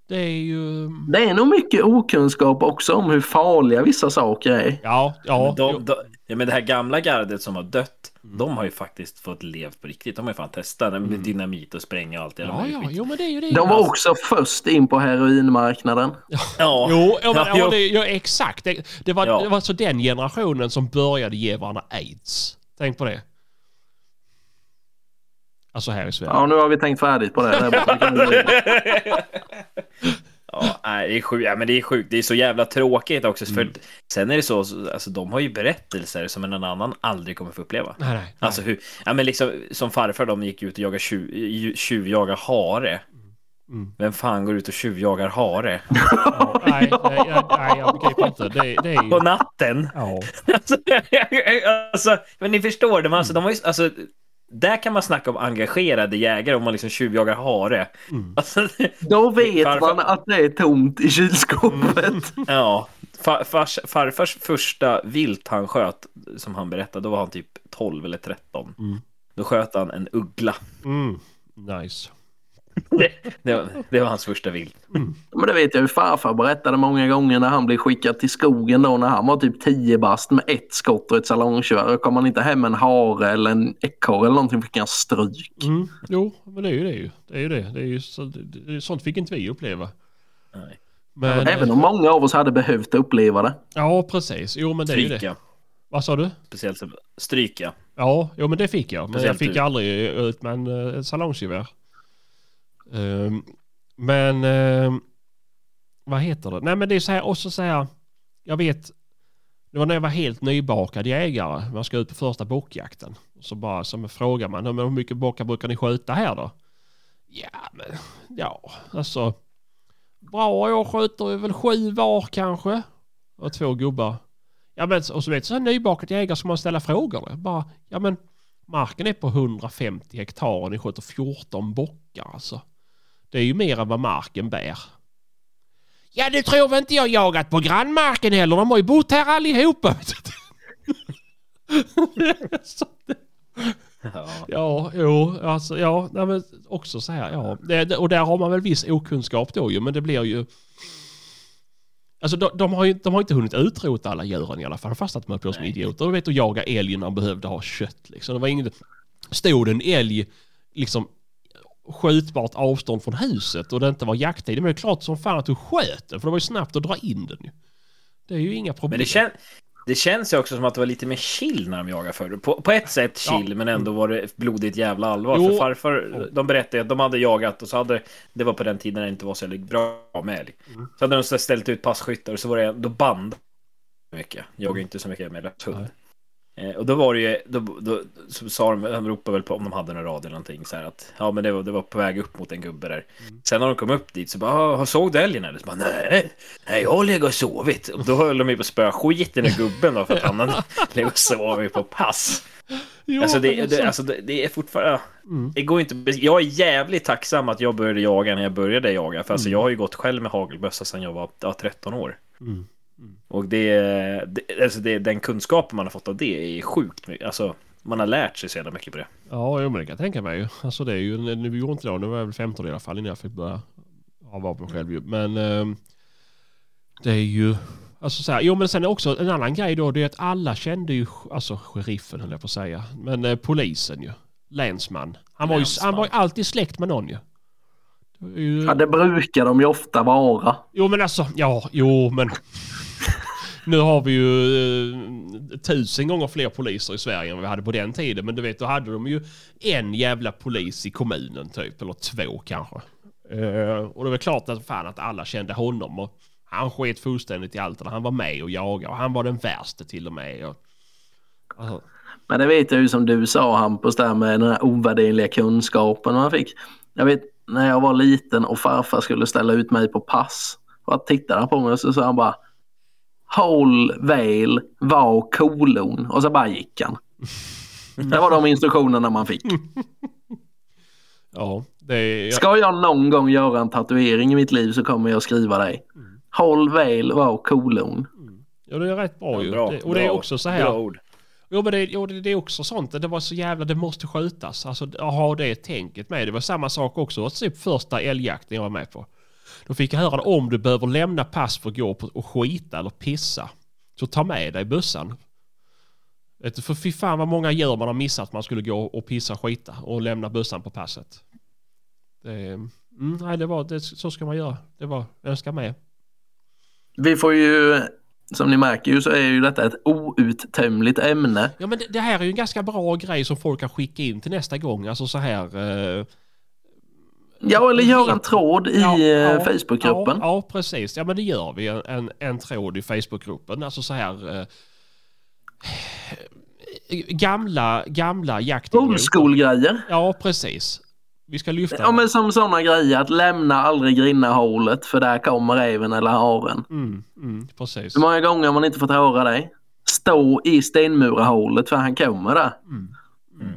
Det är ju... Det är nog mycket okunskap också om hur farliga vissa saker är. Ja, ja. de, de, ja, men det här gamla gardet som har dött, Mm. de har ju faktiskt fått levt på riktigt. De har ju fan testat med dynamit och spränga och allt. jävla Ja, möjligt ja, jo men det är ju det. De var också först in på heroinmarknaden. Ja, Jo, ja, men, Ja, jo. det, ja, exakt. Det, det, var, Ja. det var alltså den generationen som började ge varandra aids. Tänk på det. Alltså här i Sverige. Ja, nu har vi tänkt färdigt på det. Vi- *laughs* Ja, nej, det är sjukt. Ja, men det är sjukt. Det är så jävla tråkigt också. För Mm. sen är det så, alltså de har ju berättelser som en annan aldrig kommer få uppleva. Nej, nej. nej. Alltså hur, ja men liksom som farfar de gick ut och jagade tjuv, ju- tjuvjaga hare. Mm. Vem fan går ut och tjuvjagar hare? *laughs* Ja, nej, nej, nej, nej, jag begriper inte. Det, det är På natten? Ja. *laughs* Alltså, alltså, men ni förstår, de, alltså, de har ju, alltså, där kan man snacka om engagerade jägare om man liksom tjuvjagar hare. Mm. Alltså, *laughs* Då vet Farfar- man att det är tomt i kylskåpet. *laughs* ja, far, fars, farfars första vilt han sköt, som han berättade, då var han typ 12 eller 13. Mm. Då sköt han en uggla. Mm. Nice. Det, det, var, det var hans första vilt. Men det vet jag ju farfar berättade många gånger när han blev skickad till skogen då när han var typ 10 bast med ett skott och ett salongkör. Kom han inte hem med en hare eller en ekorre eller någonting fick han stryk. Mm. Jo, men det är ju det ju. Det är ju det. det, är ju så, det, det sånt fick inte vi uppleva. Nej. Men, Även om många av oss hade behövt uppleva det. Ja, precis. Jo, men det är ju det. Vad sa du? Speciellt stryka. Ja, jo, men det fick jag. Men jag Speciellt fick du. aldrig ut med en uh, salongsgevär. Ehm, men ehm, vad heter det? Nej, men det är så här och så här. Jag vet. Det var när jag var helt nybakad jägare. Man ska ut på första bockjakten. Så bara så frågar man hur mycket bockar brukar ni skjuta här då? Ja, men ja, alltså. Bra, jag skjuter väl sju var kanske. Och två gubbar. Ja men och så vet du, så här nybakad jägare ska man ställa frågor. Bara, ja men marken är på 150 hektar och ni skjuter 14 bockar alltså. Det är ju mer än vad marken bär. Ja du tror väl inte jag jagat på grannmarken heller? De har ju bott här allihopa. *laughs* Ja. ja, jo, alltså ja, nej, men också så här, ja. Det, och där har man väl viss okunskap då ju, men det blir ju... Alltså de, de har ju de har inte hunnit utrota alla djuren i alla fall, fast att de höll på som idioter. De vet att jaga älg när de behövde ha kött liksom. Det var inget... Stod en älg liksom skjutbart avstånd från huset och det inte var jakttid, men det är klart som fan att du sköt den, för det var ju snabbt att dra in den. Det är ju inga problem. Men det, kän, det känns ju också som att det var lite mer chill när de jagade förr. På, på ett sätt chill, Ja. men ändå var det blodigt jävla allvar. Jo. För farfar, de berättade att de hade jagat och så hade, det var på den tiden när det inte var så bra med älg. Mm. Så hade de så ställt ut passkyttar och så var det, då band mycket. Jagade inte så mycket med löshund. Eh, och då var det ju, då, då så sa de, de ropade väl på om de hade en radio eller någonting så här att ja men det var, det var på väg upp mot en gubbe där. Mm. Sen när de kom upp dit så bara, "Ah, såg du älgen eller? Så bara, nej, nej jag har legat och sovit. Och då höll de ju på att spöa skiten i gubben då för att han hade *laughs* legat och sovit på pass. Jo, Alltså det, det, så- alltså det, det är fortfarande, Mm. det går inte, jag är jävligt tacksam att jag började jaga när jag började jaga. För alltså jag har ju gått själv med hagelbössa sedan jag var ja, 13 år. Mm. Och det, det, alltså det, den kunskapen man har fått av det är sjukt mycket. Alltså, man har lärt sig så jävla mycket på det. Ja, jo, men det kan jag tänka mig ju. Alltså det är ju, nu gjorde inte det, nu var jag väl 15 i alla fall innan jag fick börja ha vapen själv ju. Men ehm, det är ju, alltså så här, jo men sen är också en annan grej då, det är att alla kände ju, alltså sheriffen höll jag på att säga, men eh, polisen ju, länsman. Han var, ju, Länsman. han var ju alltid släkt med någon ju. Det är ju Ja, det brukar de ju ofta vara. Jo men alltså, ja, jo men. Nu har vi ju eh, tusen gånger fler poliser i Sverige än vad vi hade på den tiden. Men du vet, då hade de ju en jävla polis i kommunen typ. Eller två kanske. Eh, och det var klart att fan att alla kände honom. Och han sket fullständigt i allt. Och han var med och jagade. Och han var den värsta till och med. Och, alltså, Men det vet jag ju som du sa Hampus där med den här ovärderliga kunskapen man fick. Jag vet när jag var liten och farfar skulle ställa ut mig på pass. Och tittade han på mig och så sa han bara Håll väl, var kolon. Och så bara gick han. Det var de instruktionerna man fick. *laughs* ja, det är... Ska jag någon gång göra en tatuering i mitt liv så kommer jag skriva dig. Håll väl, var kolon. Ja, det är rätt bra ju. bra, det, och det är bra, också så här. Bra ord. Jo men det, jo, det, det är också sånt. Det var så jävla, det måste skjutas. Alltså ha det tänket med. Det var samma sak också. Typ första älgjakten jag var med på. Då fick jag höra om du behöver lämna pass för att gå och skita eller pissa. Så ta med dig bössan. För fy fan vad många djur man har missat man skulle gå och pissa och skita och lämna bössan på passet. Det, mm, nej, det var, det, så ska man göra. Det var, jag önskar med. Vi får ju, som ni märker ju så är ju detta ett outtömligt ämne. Ja men det, det här är ju en ganska bra grej som folk kan skicka in till nästa gång. Alltså så här... Eh, Ja, eller göra en tråd i Ja, eh, ja, Facebookgruppen. Ja, ja, precis. Ja, men det gör vi. En, en, en tråd i Facebookgruppen. Alltså så här... Eh, gamla, gamla jaktidioter. Old school-grejer. Ja, precis. Vi ska lyfta... Ja, men som sådana grejer att lämna aldrig grinnahålet för där kommer räven eller haren. mm, mm, precis. Hur många gånger har man inte fått höra det? Stå i stenmurahålet för han kommer där. Mm. Mm.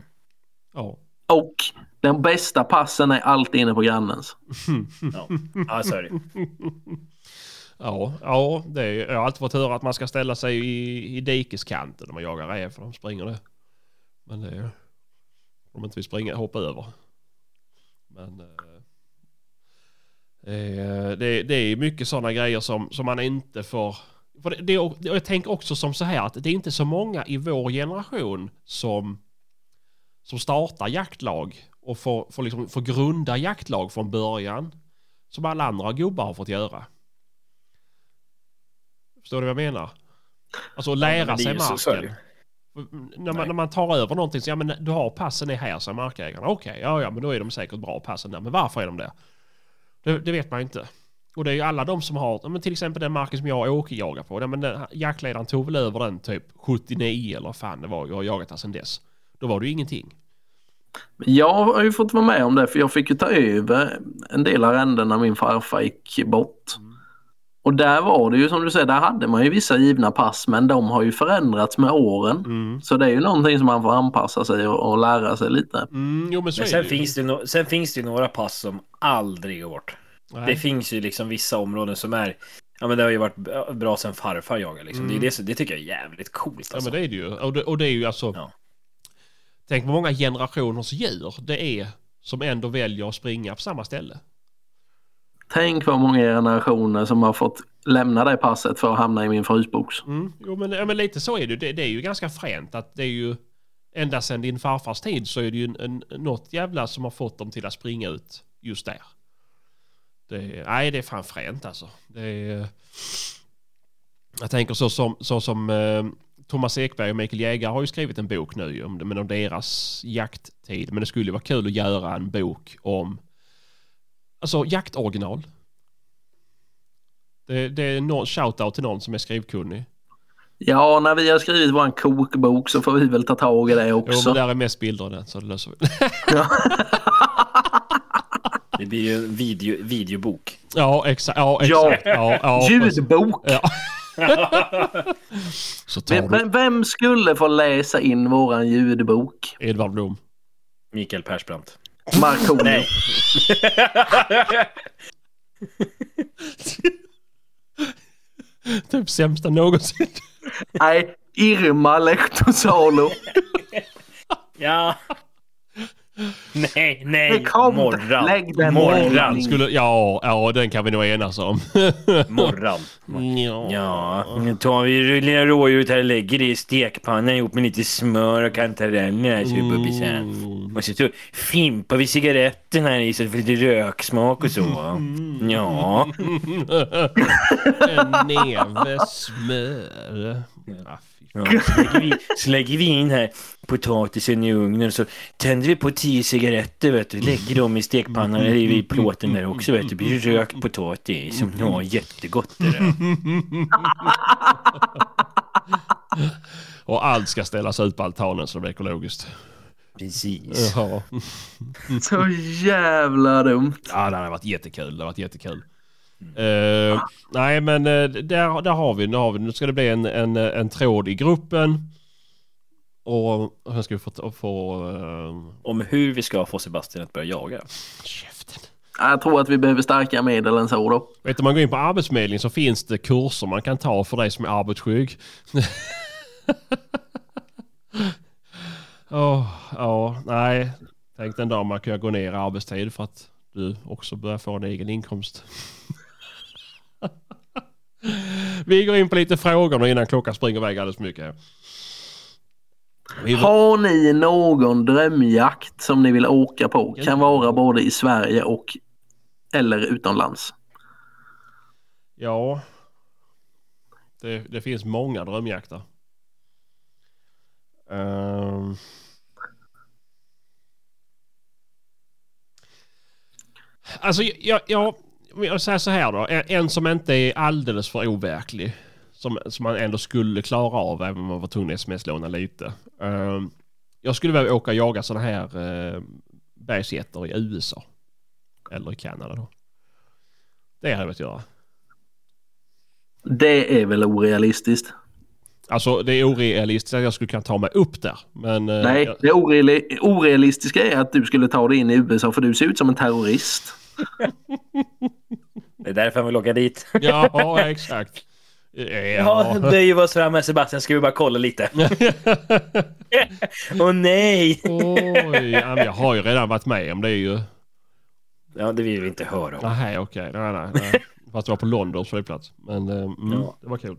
Ja. Och den bästa passen är alltid inne på grannens. Ja, ja så är det. *laughs* Ja, ja det är, jag har alltid fått höra att man ska ställa sig i, i dikeskanten när man jagar räv för de springer det. Men det är... Om inte vi springer, hoppa över. Men... Eh, Eh, det, det är mycket sådana grejer som, som man inte får... För det, det, och jag tänker också som så här att det är inte så många i vår generation som, som startar jaktlag och får, får, liksom, får grunda jaktlag från början. Som alla andra gubbar har fått göra. Förstår du vad jag menar? Alltså lära är sig så- marken. När man, när man tar över någonting så ja men du har passen är här säger markägarna. Okej, ja ja men då är de säkert bra passen där. Men varför är de det? Det, det vet man inte. Och det är ju alla de som har, ja, men till exempel den marken som jag och Åke jagar på. Ja, men den, jaktledaren tog väl över den typ 79 eller fan det var. Jag har jagat där sedan dess. Då var det ju ingenting. Jag har ju fått vara med om det för jag fick ju ta över en del arrenden när min farfar gick bort. Och där var det ju som du säger, där hade man ju vissa givna pass men de har ju förändrats med åren. Mm. Så det är ju någonting som man får anpassa sig och, och lära sig lite. Mm, jo men Men sen det finns det, no sen finns det ju några pass som aldrig går bort. Nej. Det finns ju liksom vissa områden som är... Ja men det har ju varit bra sen farfar jagade liksom. Det, Mm. det, som- det tycker jag är jävligt coolt Ja alltså. men det är det ju. Och det, och det är ju alltså... Ja. Tänk på många generationers djur det är som ändå väljer att springa på samma ställe. Tänk vad många generationer som har fått lämna det passet för att hamna i min frysbox. Mm. Jo men, ja, men lite så är det. det. Det är ju ganska fränt att det är ju... Ända sedan din farfars tid så är det ju en, en, något jävla som har fått dem till att springa ut just där. Det, nej det är fan fränt alltså. Det är, jag tänker så som, så som eh, Thomas Ekberg och Mikael Jägare har ju skrivit en bok nu om, men om deras jakttid. Men det skulle vara kul att göra en bok om alltså jaktoriginal. Det, det är någon shoutout till någon som är skrivkunnig. Ja, när vi har skrivit vår kokbok så får vi väl ta tag i det Jo, också. men där är mest bilder den så det löser vi. *laughs* *laughs* Det blir ju en video, videobok. ja, exakt. Ja, exakt. Ja, ja, precis. Ljudbok! Ja. *laughs* så tar Vem, du vem skulle få läsa in våran ljudbok? Edvard Blom. Mikael Persbrandt. Markoolio. Nej. *laughs* Typ sämsta någonsin. Nej, Irma Lehtosalo. ja. Nej, nej. Det kom. Morran. Lägg den Morran. Skulle, ja, ja, den kan vi nog enas om. *laughs* Morran. ja. Ja, nu tar vi lilla rådjuret här och lägger det i stekpannan ihop med lite smör och kantareller här det. Mm. Och så så fimpar vi cigaretten här i så det får lite röksmak och så. Ja. *laughs* en neve smör. Fy ja. Så, lägger vi, så lägger vi in här potatisen i ugnen så tänder vi på tio cigaretter vet du. Lägger dem i stekpannan eller i plåten där också vet du. Det blir rökt potatis. Ja, jättegott är det. *laughs* Och allt ska ställas ut på altanen så det blir ekologiskt. Precis. Ja, *laughs* Så jävla dumt. ja det hade varit jättekul. Det hade varit jättekul. Eh, nej men eh, där, där har vi, nu har vi, nu ska det bli en, en, en tråd i gruppen. Och sen ska vi få, få uh, Om hur vi ska få Sebastian att börja jaga. käften. Jag tror att vi behöver starkare medel än så då. Vet du, om man går in på Arbetsförmedlingen så finns det kurser man kan ta för dig som är arbetsskygg. *laughs* Åh, ja, nej. Tänk den dag man kan gå ner i arbetstid för att du också börjar få en egen inkomst. *laughs* Vi går in på lite frågor nu innan klockan springer iväg alldeles för mycket. Vi, Har ni någon drömjakt som ni vill åka på? Kan vara både i Sverige och eller utomlands. ja. Det, det finns många drömjakter. Ehm. Alltså jag, jag, jag säger så här då. En, som inte är alldeles för overklig. Som, som man ändå skulle klara av även om man var tvungen att sms-låna lite. Ehm, jag skulle vilja åka och jaga sådana här uh, bergsgetter i USA. Eller i Kanada då. Det hade jag velat göra. Det är väl orealistiskt? Alltså det är orealistiskt att jag skulle kunna ta mig upp där. Men, eh, Nej, jag- det oreali- orealistiska är att du skulle ta dig in i USA för du ser ut som en terrorist. Det är därför han vill åka dit. *laughs* Ja, exakt. Ja, Ja. böjer vi oss fram med Sebastian. Ska vi bara kolla lite? *laughs* Åh nej! Oj, jag har ju redan varit med om det är ju... Ja, det vill vi inte höra om. Nej, okej. Nej, nej, nej. Fast det var på Londons flygplats. Men eh, mm, Ja. det var kul.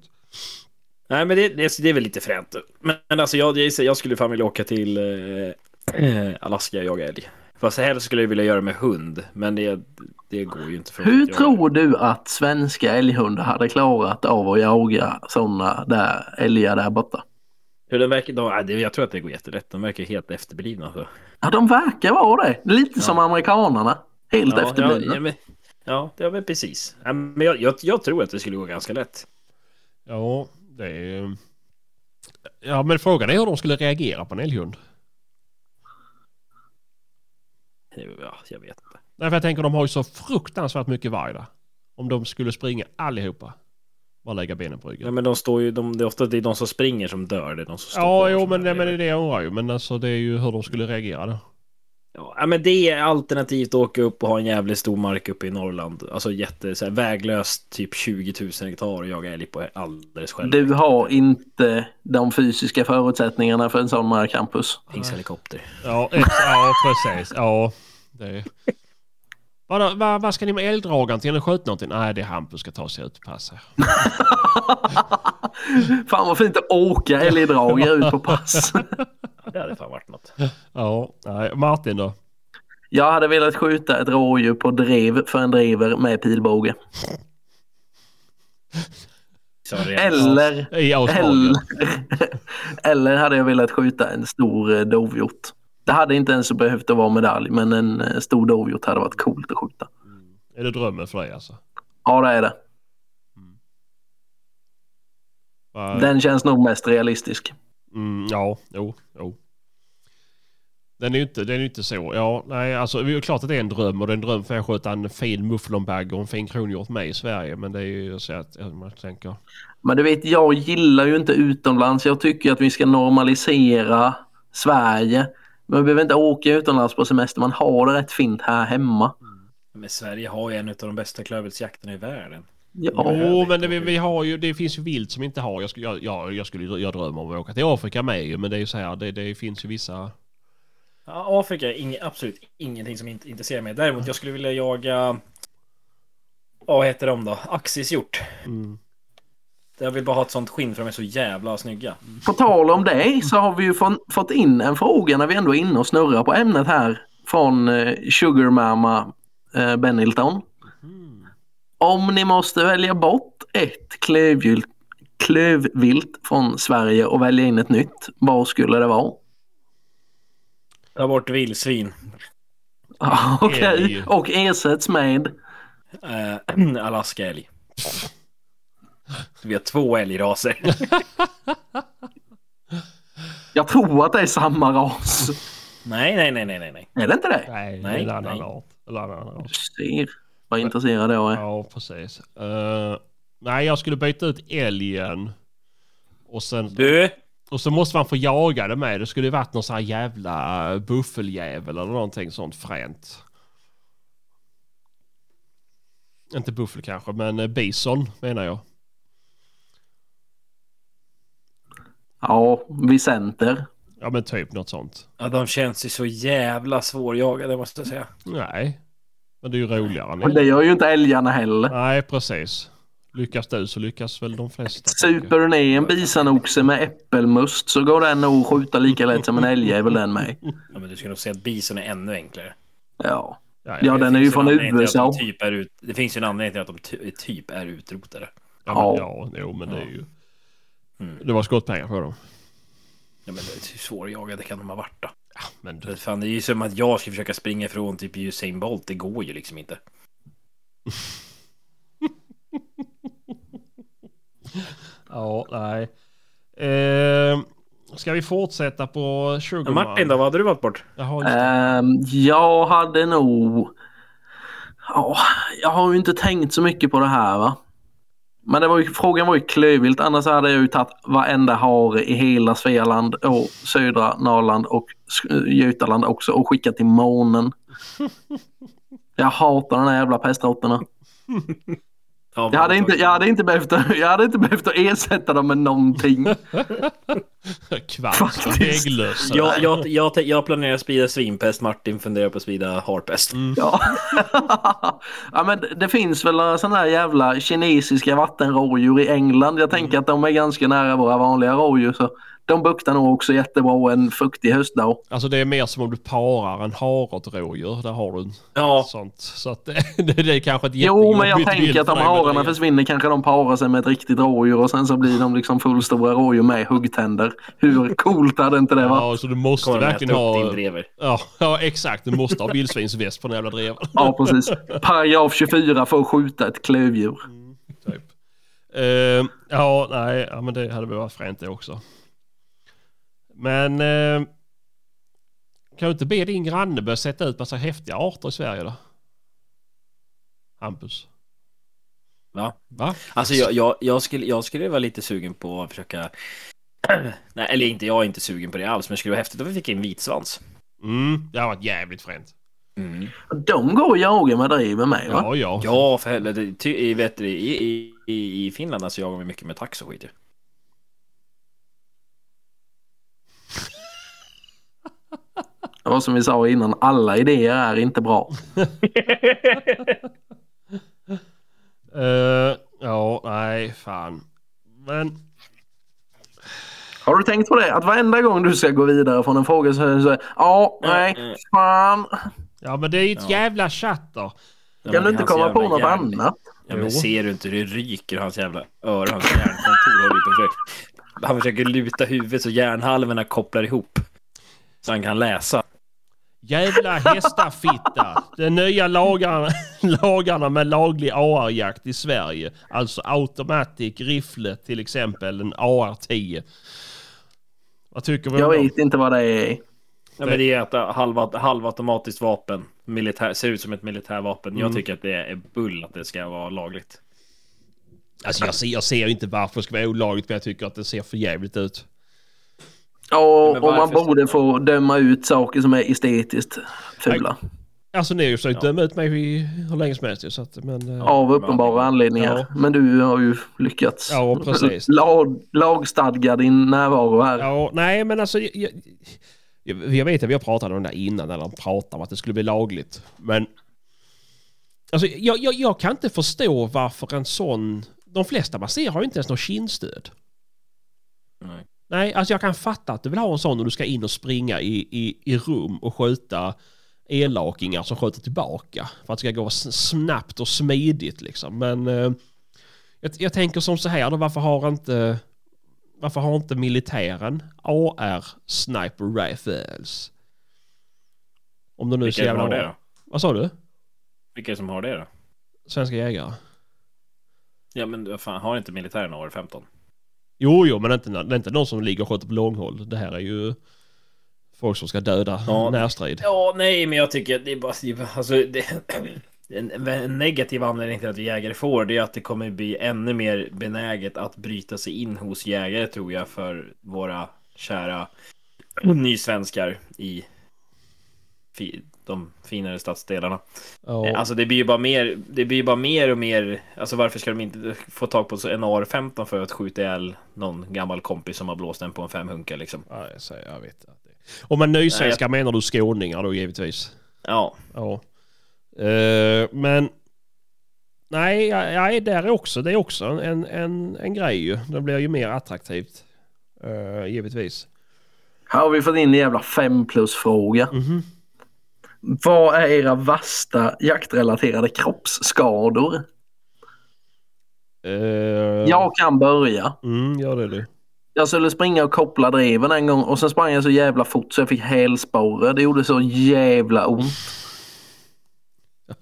Nej, men det, det, det är väl lite fränt. Men, men alltså, jag, jag, jag skulle fan vilja åka till eh, eh, Alaska och jaga älg. Fast helst skulle jag vilja göra med hund, men det, det går ju inte. För Hur tror du att svenska älghundar hade klarat av att jaga sådana där älgar där borta? Hur den verkar, de, jag tror att det går jättelätt. De verkar helt efterblivna. Alltså. Ja, de verkar vara det. Lite som amerikanarna. Helt Ja, efterblivna. ja, men, ja, det var precis. Ja, men jag, jag, jag tror att det skulle gå ganska lätt. Ja, det är... Ja, men frågan är hur de skulle reagera på en älghund. Ja, jag vet inte. Nej, för jag tänker de har ju så fruktansvärt mycket varg där. Om de skulle springa allihopa. Bara lägga benen på ryggen. Ja, men de står ju, de, det är ofta det är de som springer som dör. Det är de som står Ja, jo, men, det- men det är det jag undrar ju. Men alltså det är ju hur de skulle reagera då. Ja, men det är alternativt att åka upp och ha en jävligt stor mark uppe i Norrland. Alltså jätte, så här, väglöst, typ 20 000 hektar och jaga älg på alldeles själv. Du har inte de fysiska förutsättningarna för en sån markcampus. Finns helikopter. Ja, ex- ja precis. Ja, det är... Vad, vad, vad ska ni med älgdragaren till? Eller skjuta någonting? Nej, det är Hampus ska ta sig ut och passa. *laughs* Fan vad fint att åka älgdragare ut på pass. *laughs* Det hade fan varit något. Ja, nej. Martin då? Jag hade velat skjuta ett rådjur på drev för en driver med pilbåge. Eller, eller, eller hade jag velat skjuta en stor eh, dovhjort. Det hade inte ens behövt att vara medalj, men en eh, stor dovhjort hade varit coolt att skjuta. Är det drömmen för dig alltså? Ja, det är det. Va- Den känns nog mest realistisk. Mm, ja, jo, jo. Den är ju inte, den är ju inte så. Ja, nej, alltså det är ju klart att det är en dröm och det är en dröm för att skjuta en fin mufflonbagge och en fin kronhjort med i Sverige. Men det är ju så att man tänker. Men du vet, jag gillar ju inte utomlands. Jag tycker att vi ska normalisera Sverige. Man behöver inte åka utomlands på semester. Man har det rätt fint här hemma. Men Sverige har ju en av de bästa klövviltsjakterna i världen. Ja, Jo, men det, vi, vi har ju, det finns ju vilt som inte har. Jag, skulle- jag, jag, jag skulle jag drömmer om att åka till Afrika med ju, men det är ju så här, det, det finns ju vissa... Ja, Afrika är ing, absolut ingenting som inte intresserar mig. Däremot jag skulle vilja jaga... Ja, vad heter de då? Axishjort. Mm. Jag vill bara ha ett sånt skinn för de är så jävla snygga. På tal om det så har vi ju fått, fått in en fråga när vi ändå är inne och snurrar på ämnet här från eh, Sugar Mama eh, Benilton. Om ni måste välja bort ett klövvilt, klövvilt från Sverige och välja in ett nytt, vad skulle det vara? Ta bort vildsvin. *laughs* Okej, Älg. och ersätts med? Eh, *clears throat* Alaska-älg. Vi har två älgraser. *laughs* Jag tror att det är samma ras. nej, nej, nej, nej, nej, nej. Är det inte det? Nej, det är Nej, en annan nej. Ser vad intresserad jag är. Ja, precis. Eh, nej, jag skulle byta ut älgen. Och sen... Du! Och så måste man få jaga det med. Det skulle ju varit någon sån här jävla buffeljävel eller någonting sånt fränt. Inte buffel kanske, men eh, bison menar jag. Ja, Vicenter. Ja men typ något sånt. Ja, de känns ju så jävla svårjagade måste jag säga. Nej. Men det är ju roligare. Men det gör ju inte älgarna heller. Nej, precis. Lyckas du så lyckas väl de flesta. Super du ner en bisanoxe med äppelmust så går den nog att skjuta lika lätt som en älgjävel den med. Ja, men du skulle nog säga att bison är ännu enklare. Ja. Ja, Ja, den är ju från USA. de Typ är ut... Det finns ju en anledning till att de ty- typ är utrotade. Ja, men, ja, jo, men det är ju... Mm. Det var skottpengar på dem. Ja, men det är hur svårjagade kan de ha varit då? Men Det, fan, det är ju som att jag ska försöka springa ifrån typ Usain Bolt. Det går ju liksom inte. *laughs* Ja, nej. Eh, ska vi fortsätta på Men Sugarman? Martin då, vad hade du valt bort? Jaha. Ehm, jag hade nog... Ja, jag har ju inte tänkt så mycket på det här va. Men det var ju, frågan var ju klövvilt. Annars hade jag ju tagit varenda hare i hela Svealand och södra Norrland och eh, Götaland också och skickat till månen. Jag hatar de här jävla pestråttorna. *laughs* Ja, Jag hade, inte, jag, hade inte behövt, jag hade inte behövt att ersätta dem med någonting. *laughs* Faktiskt. ägglössa. Jag, jag, jag, jag planerar att sprida svinpest, Martin funderar på att sprida harpest. Ja. *laughs* ja men det finns väl sådana här jävla kinesiska vattenrådjur i England. Jag tänker att de är ganska nära våra vanliga rådjur. Så de buktar nog också jättebra en fuktig höstdag. Alltså det är mer som om du parar en hare och ett rådjur. Där har du Ja, sånt. Så att *laughs* det, det är kanske ett Jo men jag tänker att om för hararna försvinner kanske de parar sig med ett riktigt rådjur och sen så blir de liksom fullstora rådjur med huggtänder. Hur coolt hade inte det varit? Ja, så du måste kommer verkligen ha... Ja, ja, exakt. Du måste ha vildsvinsväst på den jävla dreven. Ja precis. Paragraf 24 får skjuta ett klövdjur. Typ. Eh, ja, nej, ja, men det hade väl varit fränt det också. Men uh, kan du inte be din granne börja sätta ut massa häftiga arter i Sverige då? Hampus? Va? Va? Alltså jag, jag, jag, skulle, jag skulle vara lite sugen på att försöka... *clears throat* Nej, eller inte, jag är inte sugen på det alls, men det skulle vara häftigt om vi fick in vitsvans. Mm, det har varit jävligt fränt. Mm. De går och jagar med driver med va? Ja, ja. Ja, för helvete. Vet i, i, i, I Finland alltså jagar vi mycket med tax och skit ju. Det var som vi sa innan, alla idéer är inte bra. Eh, ja, nej, fan. Men Har du tänkt på det? Att varenda gång du ska gå vidare från en fråga så är det så ja, nej, Mm. fan. Ja men det är ju ett Ja. jävla chatter. Ja, Kan men du inte komma på jävla något järn- annat? Ja, men ser du inte hur det ryker hans jävla öron? Hans hjärnkontor håller på försöker. Han försöker luta huvudet så hjärnhalvorna kopplar ihop. Så han kan läsa. Jävla hästafitta. De nya lagarna, *laughs* lagarna med laglig AR-jakt i Sverige. Alltså automatic rifle till exempel, en AR-10. Vad tycker vi Jag vet inte vad det är. Ja, men det är ett halv, halvautomatiskt vapen. Militär, ser ut som ett militärvapen. Jag tycker att det är bull att det ska vara lagligt. Alltså jag ser, jag ser inte varför det ska vara olagligt men jag tycker att det ser för jävligt ut. Ja, och man borde få döma ut saker som är estetiskt fula. Alltså ni har ju försökt Ja. döma ut mig hur länge som helst ju, så att, men... eh, Av uppenbara anledningar. Ja. Men du har ju lyckats Ja, precis. *laughs* lag, lagstadga din närvaro här. Ja, nej men alltså... Jag, jag, jag jag vet att vi har pratat om det där innan när de pratade om att det skulle bli lagligt. Men... Alltså jag, jag, jag kan inte förstå varför en sån... De flesta man ser har ju inte ens något kindstöd. Nej. Nej, alltså jag kan fatta att du vill ha en sån när du ska in och springa i, i, i rum och skjuta elakingar som skjuter tillbaka. För att det ska gå snabbt och smidigt liksom. Men eh, jag, jag tänker som så här då, varför har inte varför har inte militären AR Sniper Rifles? Om de nu Vilka är det som jävla har det då? Vad sa du? Vilka är det som har det då? Svenska jägare? Ja men vad fan, har inte militären AR-15? Jo, jo, men det är, inte, det är inte någon som ligger och skjuter på långhåll. Det här är ju folk som ska döda Ja. närstrid. Ja, nej, men jag tycker det är bara... Alltså, det, *clears throat* en, en negativ anledning till att vi jägare får det är att det kommer bli ännu mer benäget att bryta sig in hos jägare tror jag för våra kära *clears throat* nysvenskar i de finare stadsdelarna. Ja. Alltså det blir ju bara mer, det blir bara mer och mer, alltså varför ska de inte få tag på en AR-15 för att skjuta ihjäl någon gammal kompis som har blåst en på en femhunka liksom? Ja, jag, jag vet att det... Om man nysvenskar menar du skåningar då givetvis. Ja, Ja. Eh, men... Nej, jag, jag är där också. Det är också en, en, en grej ju. Det blir ju mer attraktivt. Uh, givetvis. Här har vi fått in en jävla fem plus fråga. Mhm. Vad är era värsta jaktrelaterade kroppsskador? Uh, Jag kan börja. Mm, gör det du. Jag skulle springa och koppla dreven en gång och sen sprang jag så jävla fort så jag fick hälsporre. Det gjorde så jävla ont.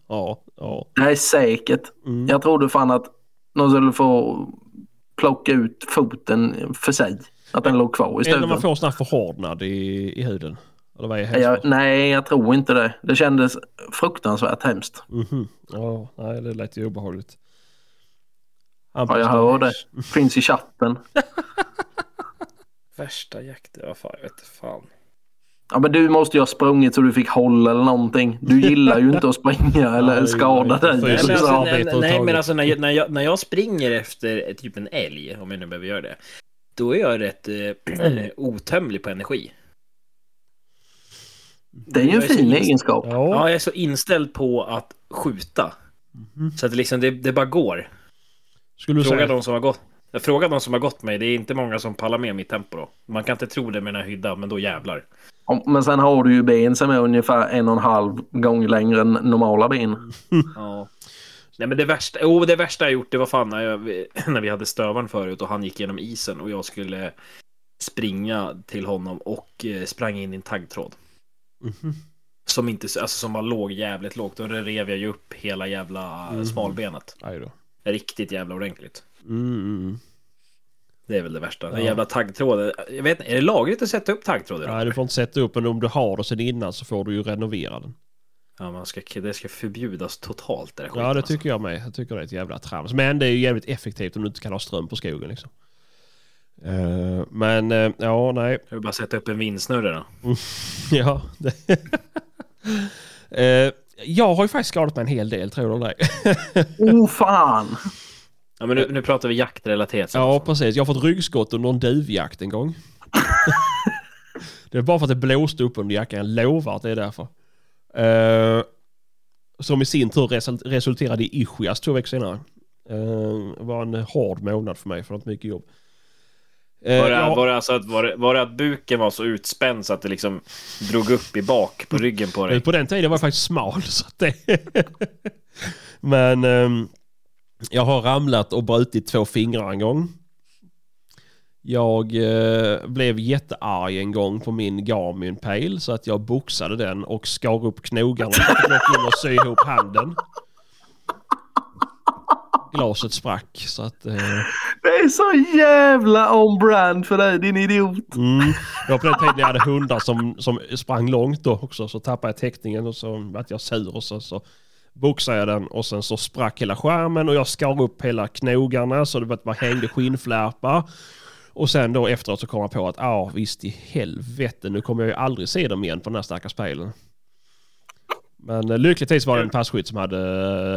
Ja, ja. Det här är säkert. Mm. Jag trodde fan att de skulle få plocka ut foten för sig. Att den låg kvar i Eller stuven. man får sån här förhårdnad i, i huden. Eller vad är Jag, nej, jag tror inte det. Det kändes fruktansvärt hemskt. Mhm. Ja, nej det lät ju obehagligt. Ja, jag hör det. Finns i chatten. *laughs* värsta jakten, vad fan, jag vet inte fan. Ja, men du måste ju ha sprungit så du fick håll eller någonting. Du gillar ju inte att springa eller skada dig. Nej, men alltså, nej, nej, men alltså när jag, när, jag, när jag springer efter typ en älg, om jag nu behöver göra det, då är jag rätt eh, *clears throat* otömlig på energi. Det är ju en fin inst- egenskap. Ja, Ja. jag är så inställd på att skjuta. Mhm. Så att det, liksom, det, det bara går. Skulle du Fråga säga? de som har gått. Jag frågar de som har gått mig, det är inte många som pallar med mitt tempo då. Man kan inte tro det med den här hyddan, men då jävlar. Ja, Men sen har du ju ben som är ungefär en och en halv gång längre än normala ben. *laughs* Ja. Nej men det värsta, oh, det värsta jag gjort det var fan när, jag, *clears throat* när vi hade stövaren förut och han gick genom isen och jag skulle springa till honom och eh, sprang in i en taggtråd. Mhm. Som inte, alltså som var låg jävligt lågt då rev jag ju upp hela jävla Mhm. smalbenet. Aj då. Riktigt jävla ordentligt. Mm, mm. Det är väl det värsta. Den Ja. jävla taggtråden. Jag vet inte, är det lagligt att sätta upp taggtråd idag? Nej, du får inte sätta upp men om du har det sen innan så får du ju renovera den. Ja, man ska, det ska förbjudas totalt. Det Ja, det alltså. tycker jag med. Jag tycker det är ett jävla trams. Men det är ju jävligt effektivt om du inte kan ha ström på skogen liksom. Eh, men eh, ja, nej. Jag vill bara sätta upp en vindsnurra då. *laughs* Ja. det- *laughs* Eh, jag har ju faktiskt skadat mig en hel del, tror du eller ej? Oh *laughs* fan! Ja, men nu, nu pratar vi jaktrelaterat. Ja, precis. Jag har fått ryggskott under en duvjakt en gång. det är bara för att det blåste upp under jackan. Jag lovar att det är därför. Som i sin tur result- resulterade i ischias två veckor senare. Eh, det var en hård månad för mig, för det var inte mycket jobb. Eh, Var det, ja, var, det alltså att, var, det, var det att buken var så utspänd så att det liksom drog upp i bak på ryggen på dig? På den tiden var jag faktiskt smal. Så att det... *laughs* Men ehm, jag har ramlat och brutit två fingrar en gång. Jag eh, blev jättearg en gång på min Garmin Pale så att jag boxade den och skar upp knogarna. Jag fick in och sy ihop handen. Glaset sprack så att... Eh, Det är så jävla on-brand för dig din idiot. Mm. Var på den tiden jag hade hundar som, som sprang långt då också. Så tappade jag täckningen och så vart jag sur och så, så boxade jag den och sen så sprack hela skärmen och jag skar upp hela knogarna så det bara hängde skinnflärpar. Och sen då efteråt så kom jag på att ja ah, visst i helvete nu kommer jag ju aldrig se dem igen på den här stackars pejlen. Men eh, lyckligtvis var det en passkytt som hade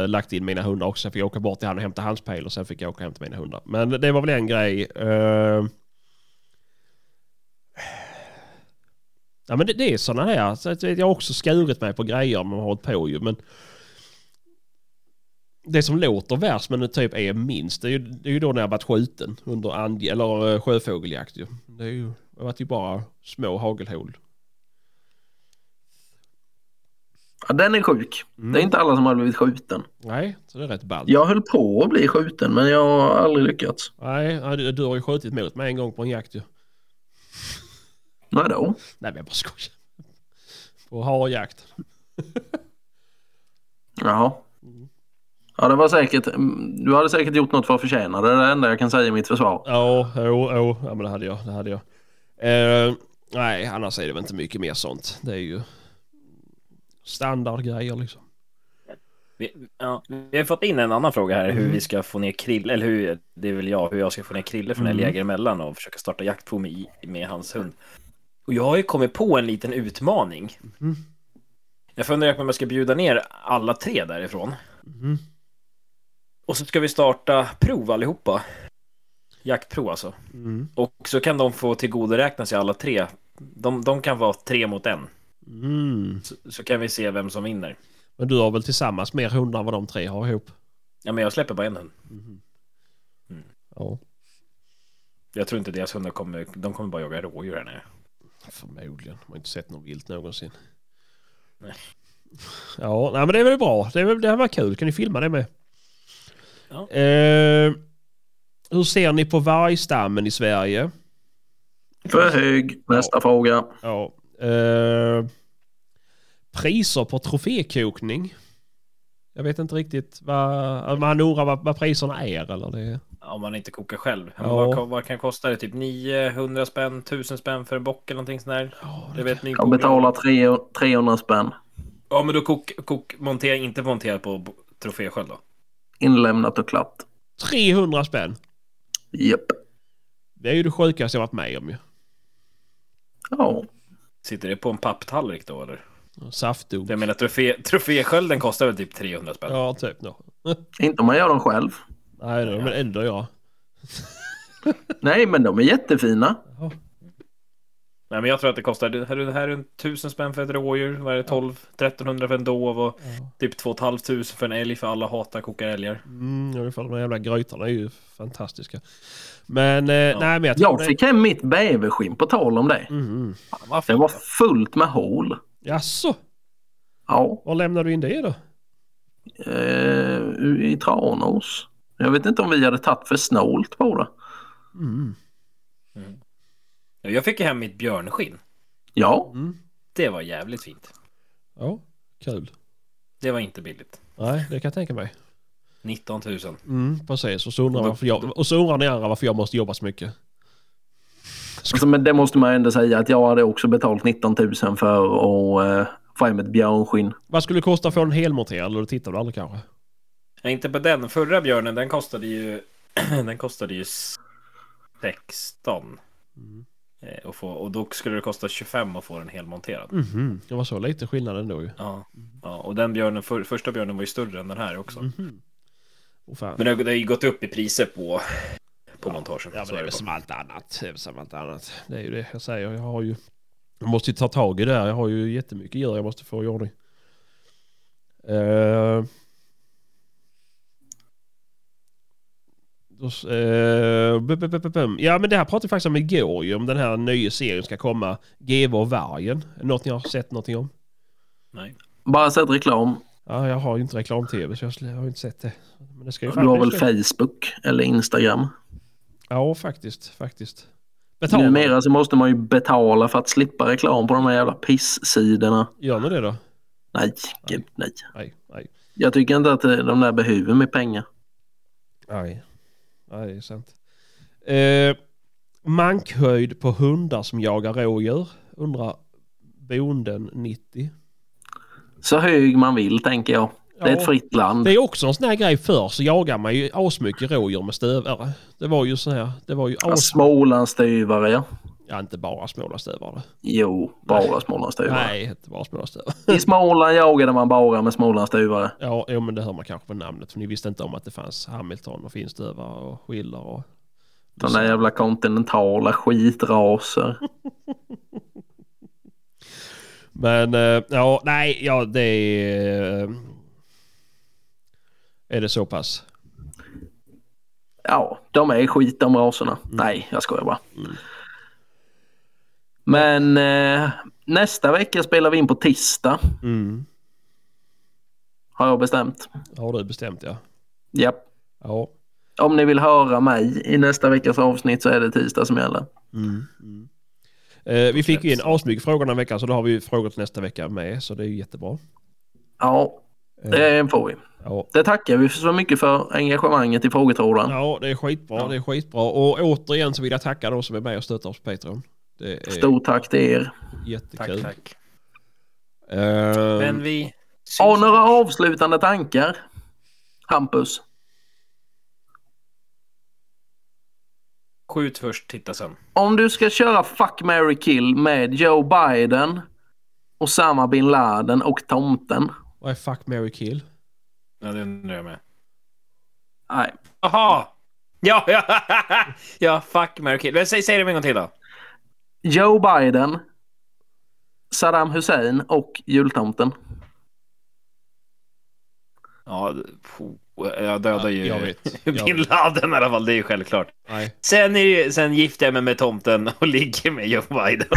eh, lagt in mina hundar också. Jag fick åka bort till han och hämta hans pejl och sen fick jag åka och hämta mina hundar. Men det var väl en grej. eh, Ja men det, det är sådana här. Så jag har också skurit mig på grejer man har hållit på ju. Men det som låter värst men det typ är minst. Det är ju, det är ju då när jag varit skjuten under and, eller sjöfågeljakt ju. Det är ju, det varit ju bara små hagelhål. Ja, den är sjuk. Mm. Det är inte alla som har blivit skjuten. Nej, så det är rätt ballt. Jag höll på att bli skjuten men jag har aldrig lyckats. Nej, du, du har ju skjutit mot mig en gång på en jakt ju. Nej då. Nej men jag bara skojar. På harjakt. *laughs* Jaha. Ja det var säkert. mm, Du hade säkert gjort något för att förtjäna det. Det är det enda jag kan säga i mitt försvar. Ja, jo, jo. Ja men det hade jag. Det hade jag. Eh, nej, annars är det väl inte mycket mer sånt. Det är ju standardgrejer liksom. Vi, ja, vi har fått in en annan fråga här, hur Mm. vi ska få ner Krille, eller hur, det är väl jag, hur jag ska få ner Krille från Mm. älgjägare emellan och försöka starta jaktprov med, med hans hund. Och jag har ju kommit på en liten utmaning. Mm. Jag funderar på om jag ska bjuda ner alla tre därifrån. Mhm. Och så ska vi starta prov allihopa. Jaktprov alltså. Mm. Och så kan de få tillgodoräkna sig alla tre. De, de kan vara tre mot en. Mm. Så, så kan vi se vem som vinner. Men du har väl tillsammans mer hundar än vad de tre har ihop? Ja, men jag släpper bara en hund. Ja, Jag tror inte deras hundar kommer, de kommer bara jaga rådjur här nere. förmodligen. Man har inte sett något vilt någonsin. Nej. Ja, nej, men det är väl bra. Det, är väl, det här var kul. Kan ni filma det med? Ja. Eh, hur ser ni på vargstammen i Sverige? För hög. Nästa fråga. Ja. Eh, priser på trofékokning? Jag vet inte riktigt vad... Man undrar vad, vad priserna är eller det... Om man inte kokar själv. Ja. Vad, vad kan kosta det? Typ 900 spänn, 1000 spänn för en bock eller någonting sånt där? Ja, Det vet ni. Jag betalar tre- 300 spänn. Ja, men då kok, kok montera, inte montera på bo- trofésköld då. Inlämnat och klart. 300 spänn. Japp. Det är ju det sjukaste jag varit med om ju. Ja. Sitter det på en papptallrik då eller? Saftdunk. Jag menar trofé, troféskölden kostar väl typ 300 spänn? Ja, typ. No. Inte om man gör dem själv. Nej, det är ändå jag. Nej, men de är jättefina. Nej men jag tror att det kostar, det här, är- det här är en tusen spänn för ett rådjur, vad är det, 12 1300 för en dov och typ 2 500 för en älg för alla hatar kokar älgar. Mm, ungefär de här jävla grytorna är ju fantastiska. Men, eh, nej men jag tror Jag det... fick hem mitt bäverskinn på tal om det. Mm. Fan, Det var fullt med hål. Jaså? Ja, Var lämnar du in det då? eh, i Tranås. Jag vet inte om vi hade tagit för snålt på det. Mm. Jag fick ju hem mitt björnskinn. Ja, Mm. Det var jävligt fint. Ja, kul. Det var inte billigt. Nej, det kan jag tänka mig. 19 000. Mm, precis. Och så, undrar varför jag, och så undrar ni andra varför jag måste jobba så mycket. alltså, men det måste man ändå säga att jag hade också betalt 19 000 för att eh, få hem ett björnskinn. Vad skulle det kosta få en helmonterad? Eller det tittar du aldrig kanske? Ja, inte på den. Förra björnen, den kostade ju... *clears throat* den kostade ju 16. Mm. Eh, och, få, och då skulle det kosta 25 att få den helmonterad. Mhm, det var så lite skillnad ändå ju. Ja. ja, och den björnen, för, första björnen var ju större än den här också. Mhm. Oh, fan. Men det, har- det har ju gått upp i priser på, på montagen. Ja, men det är väl som allt annat. Det är som allt annat. Det är ju det jag säger. Jag har ju... Jag måste ju ta tag i det här. Jag har ju jättemycket djur jag måste få i ordning. Uh... Då, s- eh. Ja men det här pratade vi faktiskt om igår ju. Om den här nya serien ska komma. GV och vargen. Något ni har sett någonting om? Nej. Bara sett reklam. Ja, jag har ju inte reklam-tv så jag har ju inte sett det. Men det ska ju Du har väl Facebook eller Instagram? Ja, faktiskt. Faktiskt. Betala. Numera så måste man ju betala för att slippa reklam på de här jävla piss-sidorna. Gör ni det då? Nej, gud nej. Nej, nej. Jag tycker inte att eh, de där behöver med pengar. Nej, nej det är sant. Eh, mankhöjd på hundar som jagar rådjur. Undrar bonden 90. Så hög man vill tänker jag. Det är Ja. ett fritt land. Det är också en sån här grej förr så jagar man ju asmycket rådjur med stövare. Det var ju så här. Det var ju Ja, as... Smålandsstövare ja. Ja, inte bara smålandsstövare. Jo, bara smålandsstövare. Nej, inte bara smålandsstövare. I Småland jagade man bara med smålandsstövare. Ja, jo, men det hör man kanske på namnet. För ni visste inte om att det fanns Hamilton och finstövare och Schiller och... De där jävla kontinentala skitraser. *laughs* Men eh, ja, nej, ja det är... Är det så pass? Ja, de är skit de raserna. Nej, jag skojar bara. Men eh, nästa vecka spelar vi in på tisdag. Mm. Har jag bestämt. Har du bestämt ja. Japp. Ja. Om ni vill höra mig i nästa veckas avsnitt så är det tisdag som gäller. Mm. Mm. Eh, vi fick ju in asmycket frågor den här veckan så då har vi frågor till nästa vecka med. Så det är ju jättebra. Ja, Eh, det får vi. ja. Det tackar vi så mycket för engagemanget i frågetråden. ja, det är skitbra. Det är skitbra. Och återigen så vill jag tacka de som är med och stöttar oss på Patreon. Det är Stort tack till er. Tack, jättekul. tack. Eh, Men vi... Har några avslutande tankar? Hampus? Skjut först, titta sen. Om du ska köra Fuck, Mary kill med Joe Biden, Osama bin Laden och tomten. Vad är fuck, marry, kill? Ja, det undrar jag med. Nej. Aha! Ja, ja, *laughs* ja, fuck, Mary kill. Säg, säg det en gång till då. Joe Biden, Saddam Hussein och jultomten. Ja, jag dödar ju Ja, jag vet. *laughs* Bin. Laden i alla fall, det är ju självklart. Nej. Sen, är sen gifter jag mig med tomten och *laughs* ligger med Joe Biden.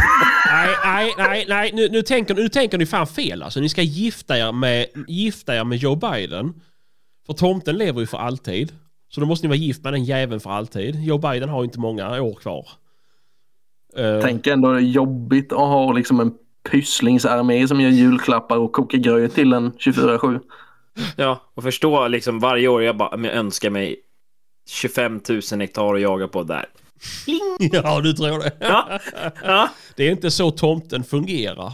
Nej, nej, nej, nej. Nu, nu, tänker, nu tänker ni fan fel alltså. Ni ska gifta er med, gifta er med Joe Biden. För tomten lever ju för alltid. Så då måste ni vara gift med den jäveln för alltid. Joe Biden har ju inte många år kvar. Eh, Tänk ändå det är jobbigt att ha liksom en pysslingsarmé som gör julklappar och kokar gröt till en 24-7. Ja, och förstå liksom varje år jag bara jag önskar mig 25 000 hektar att jaga på där. *laughs* ja, du tror det. Ja, ja. Det är inte så tomten fungerar.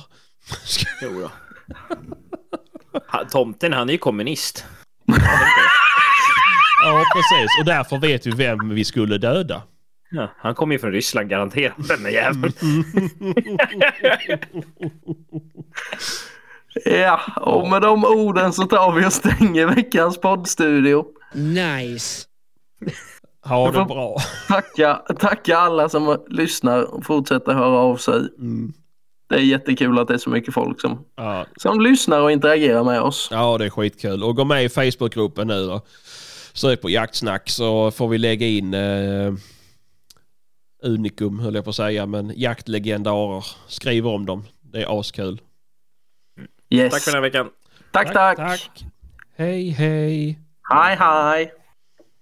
Jo då. Ha- Tomten, han är ju kommunist. *laughs* Ja, precis. Och därför vet vi vem vi skulle döda. Ja, han kommer ju från Ryssland garanterat den där jäveln. *laughs* Ja, och med de orden så tar vi och stänger veckans poddstudio. Nice. Ha det bra. Tacka, tacka alla som lyssnar och fortsätter höra av sig. Mm. Det är jättekul att det är så mycket folk som, Ja. som lyssnar och interagerar med oss. ja, det är skitkul. Och gå med i Facebookgruppen nu då. Sök på jaktsnack så får vi lägga in eh, Unikum höll jag på att säga, men jaktlegendarer. Skriv om dem. Det är askul. Yes. Tack för den här veckan. tack, tack. tack. Hej, hej. Hej, hej.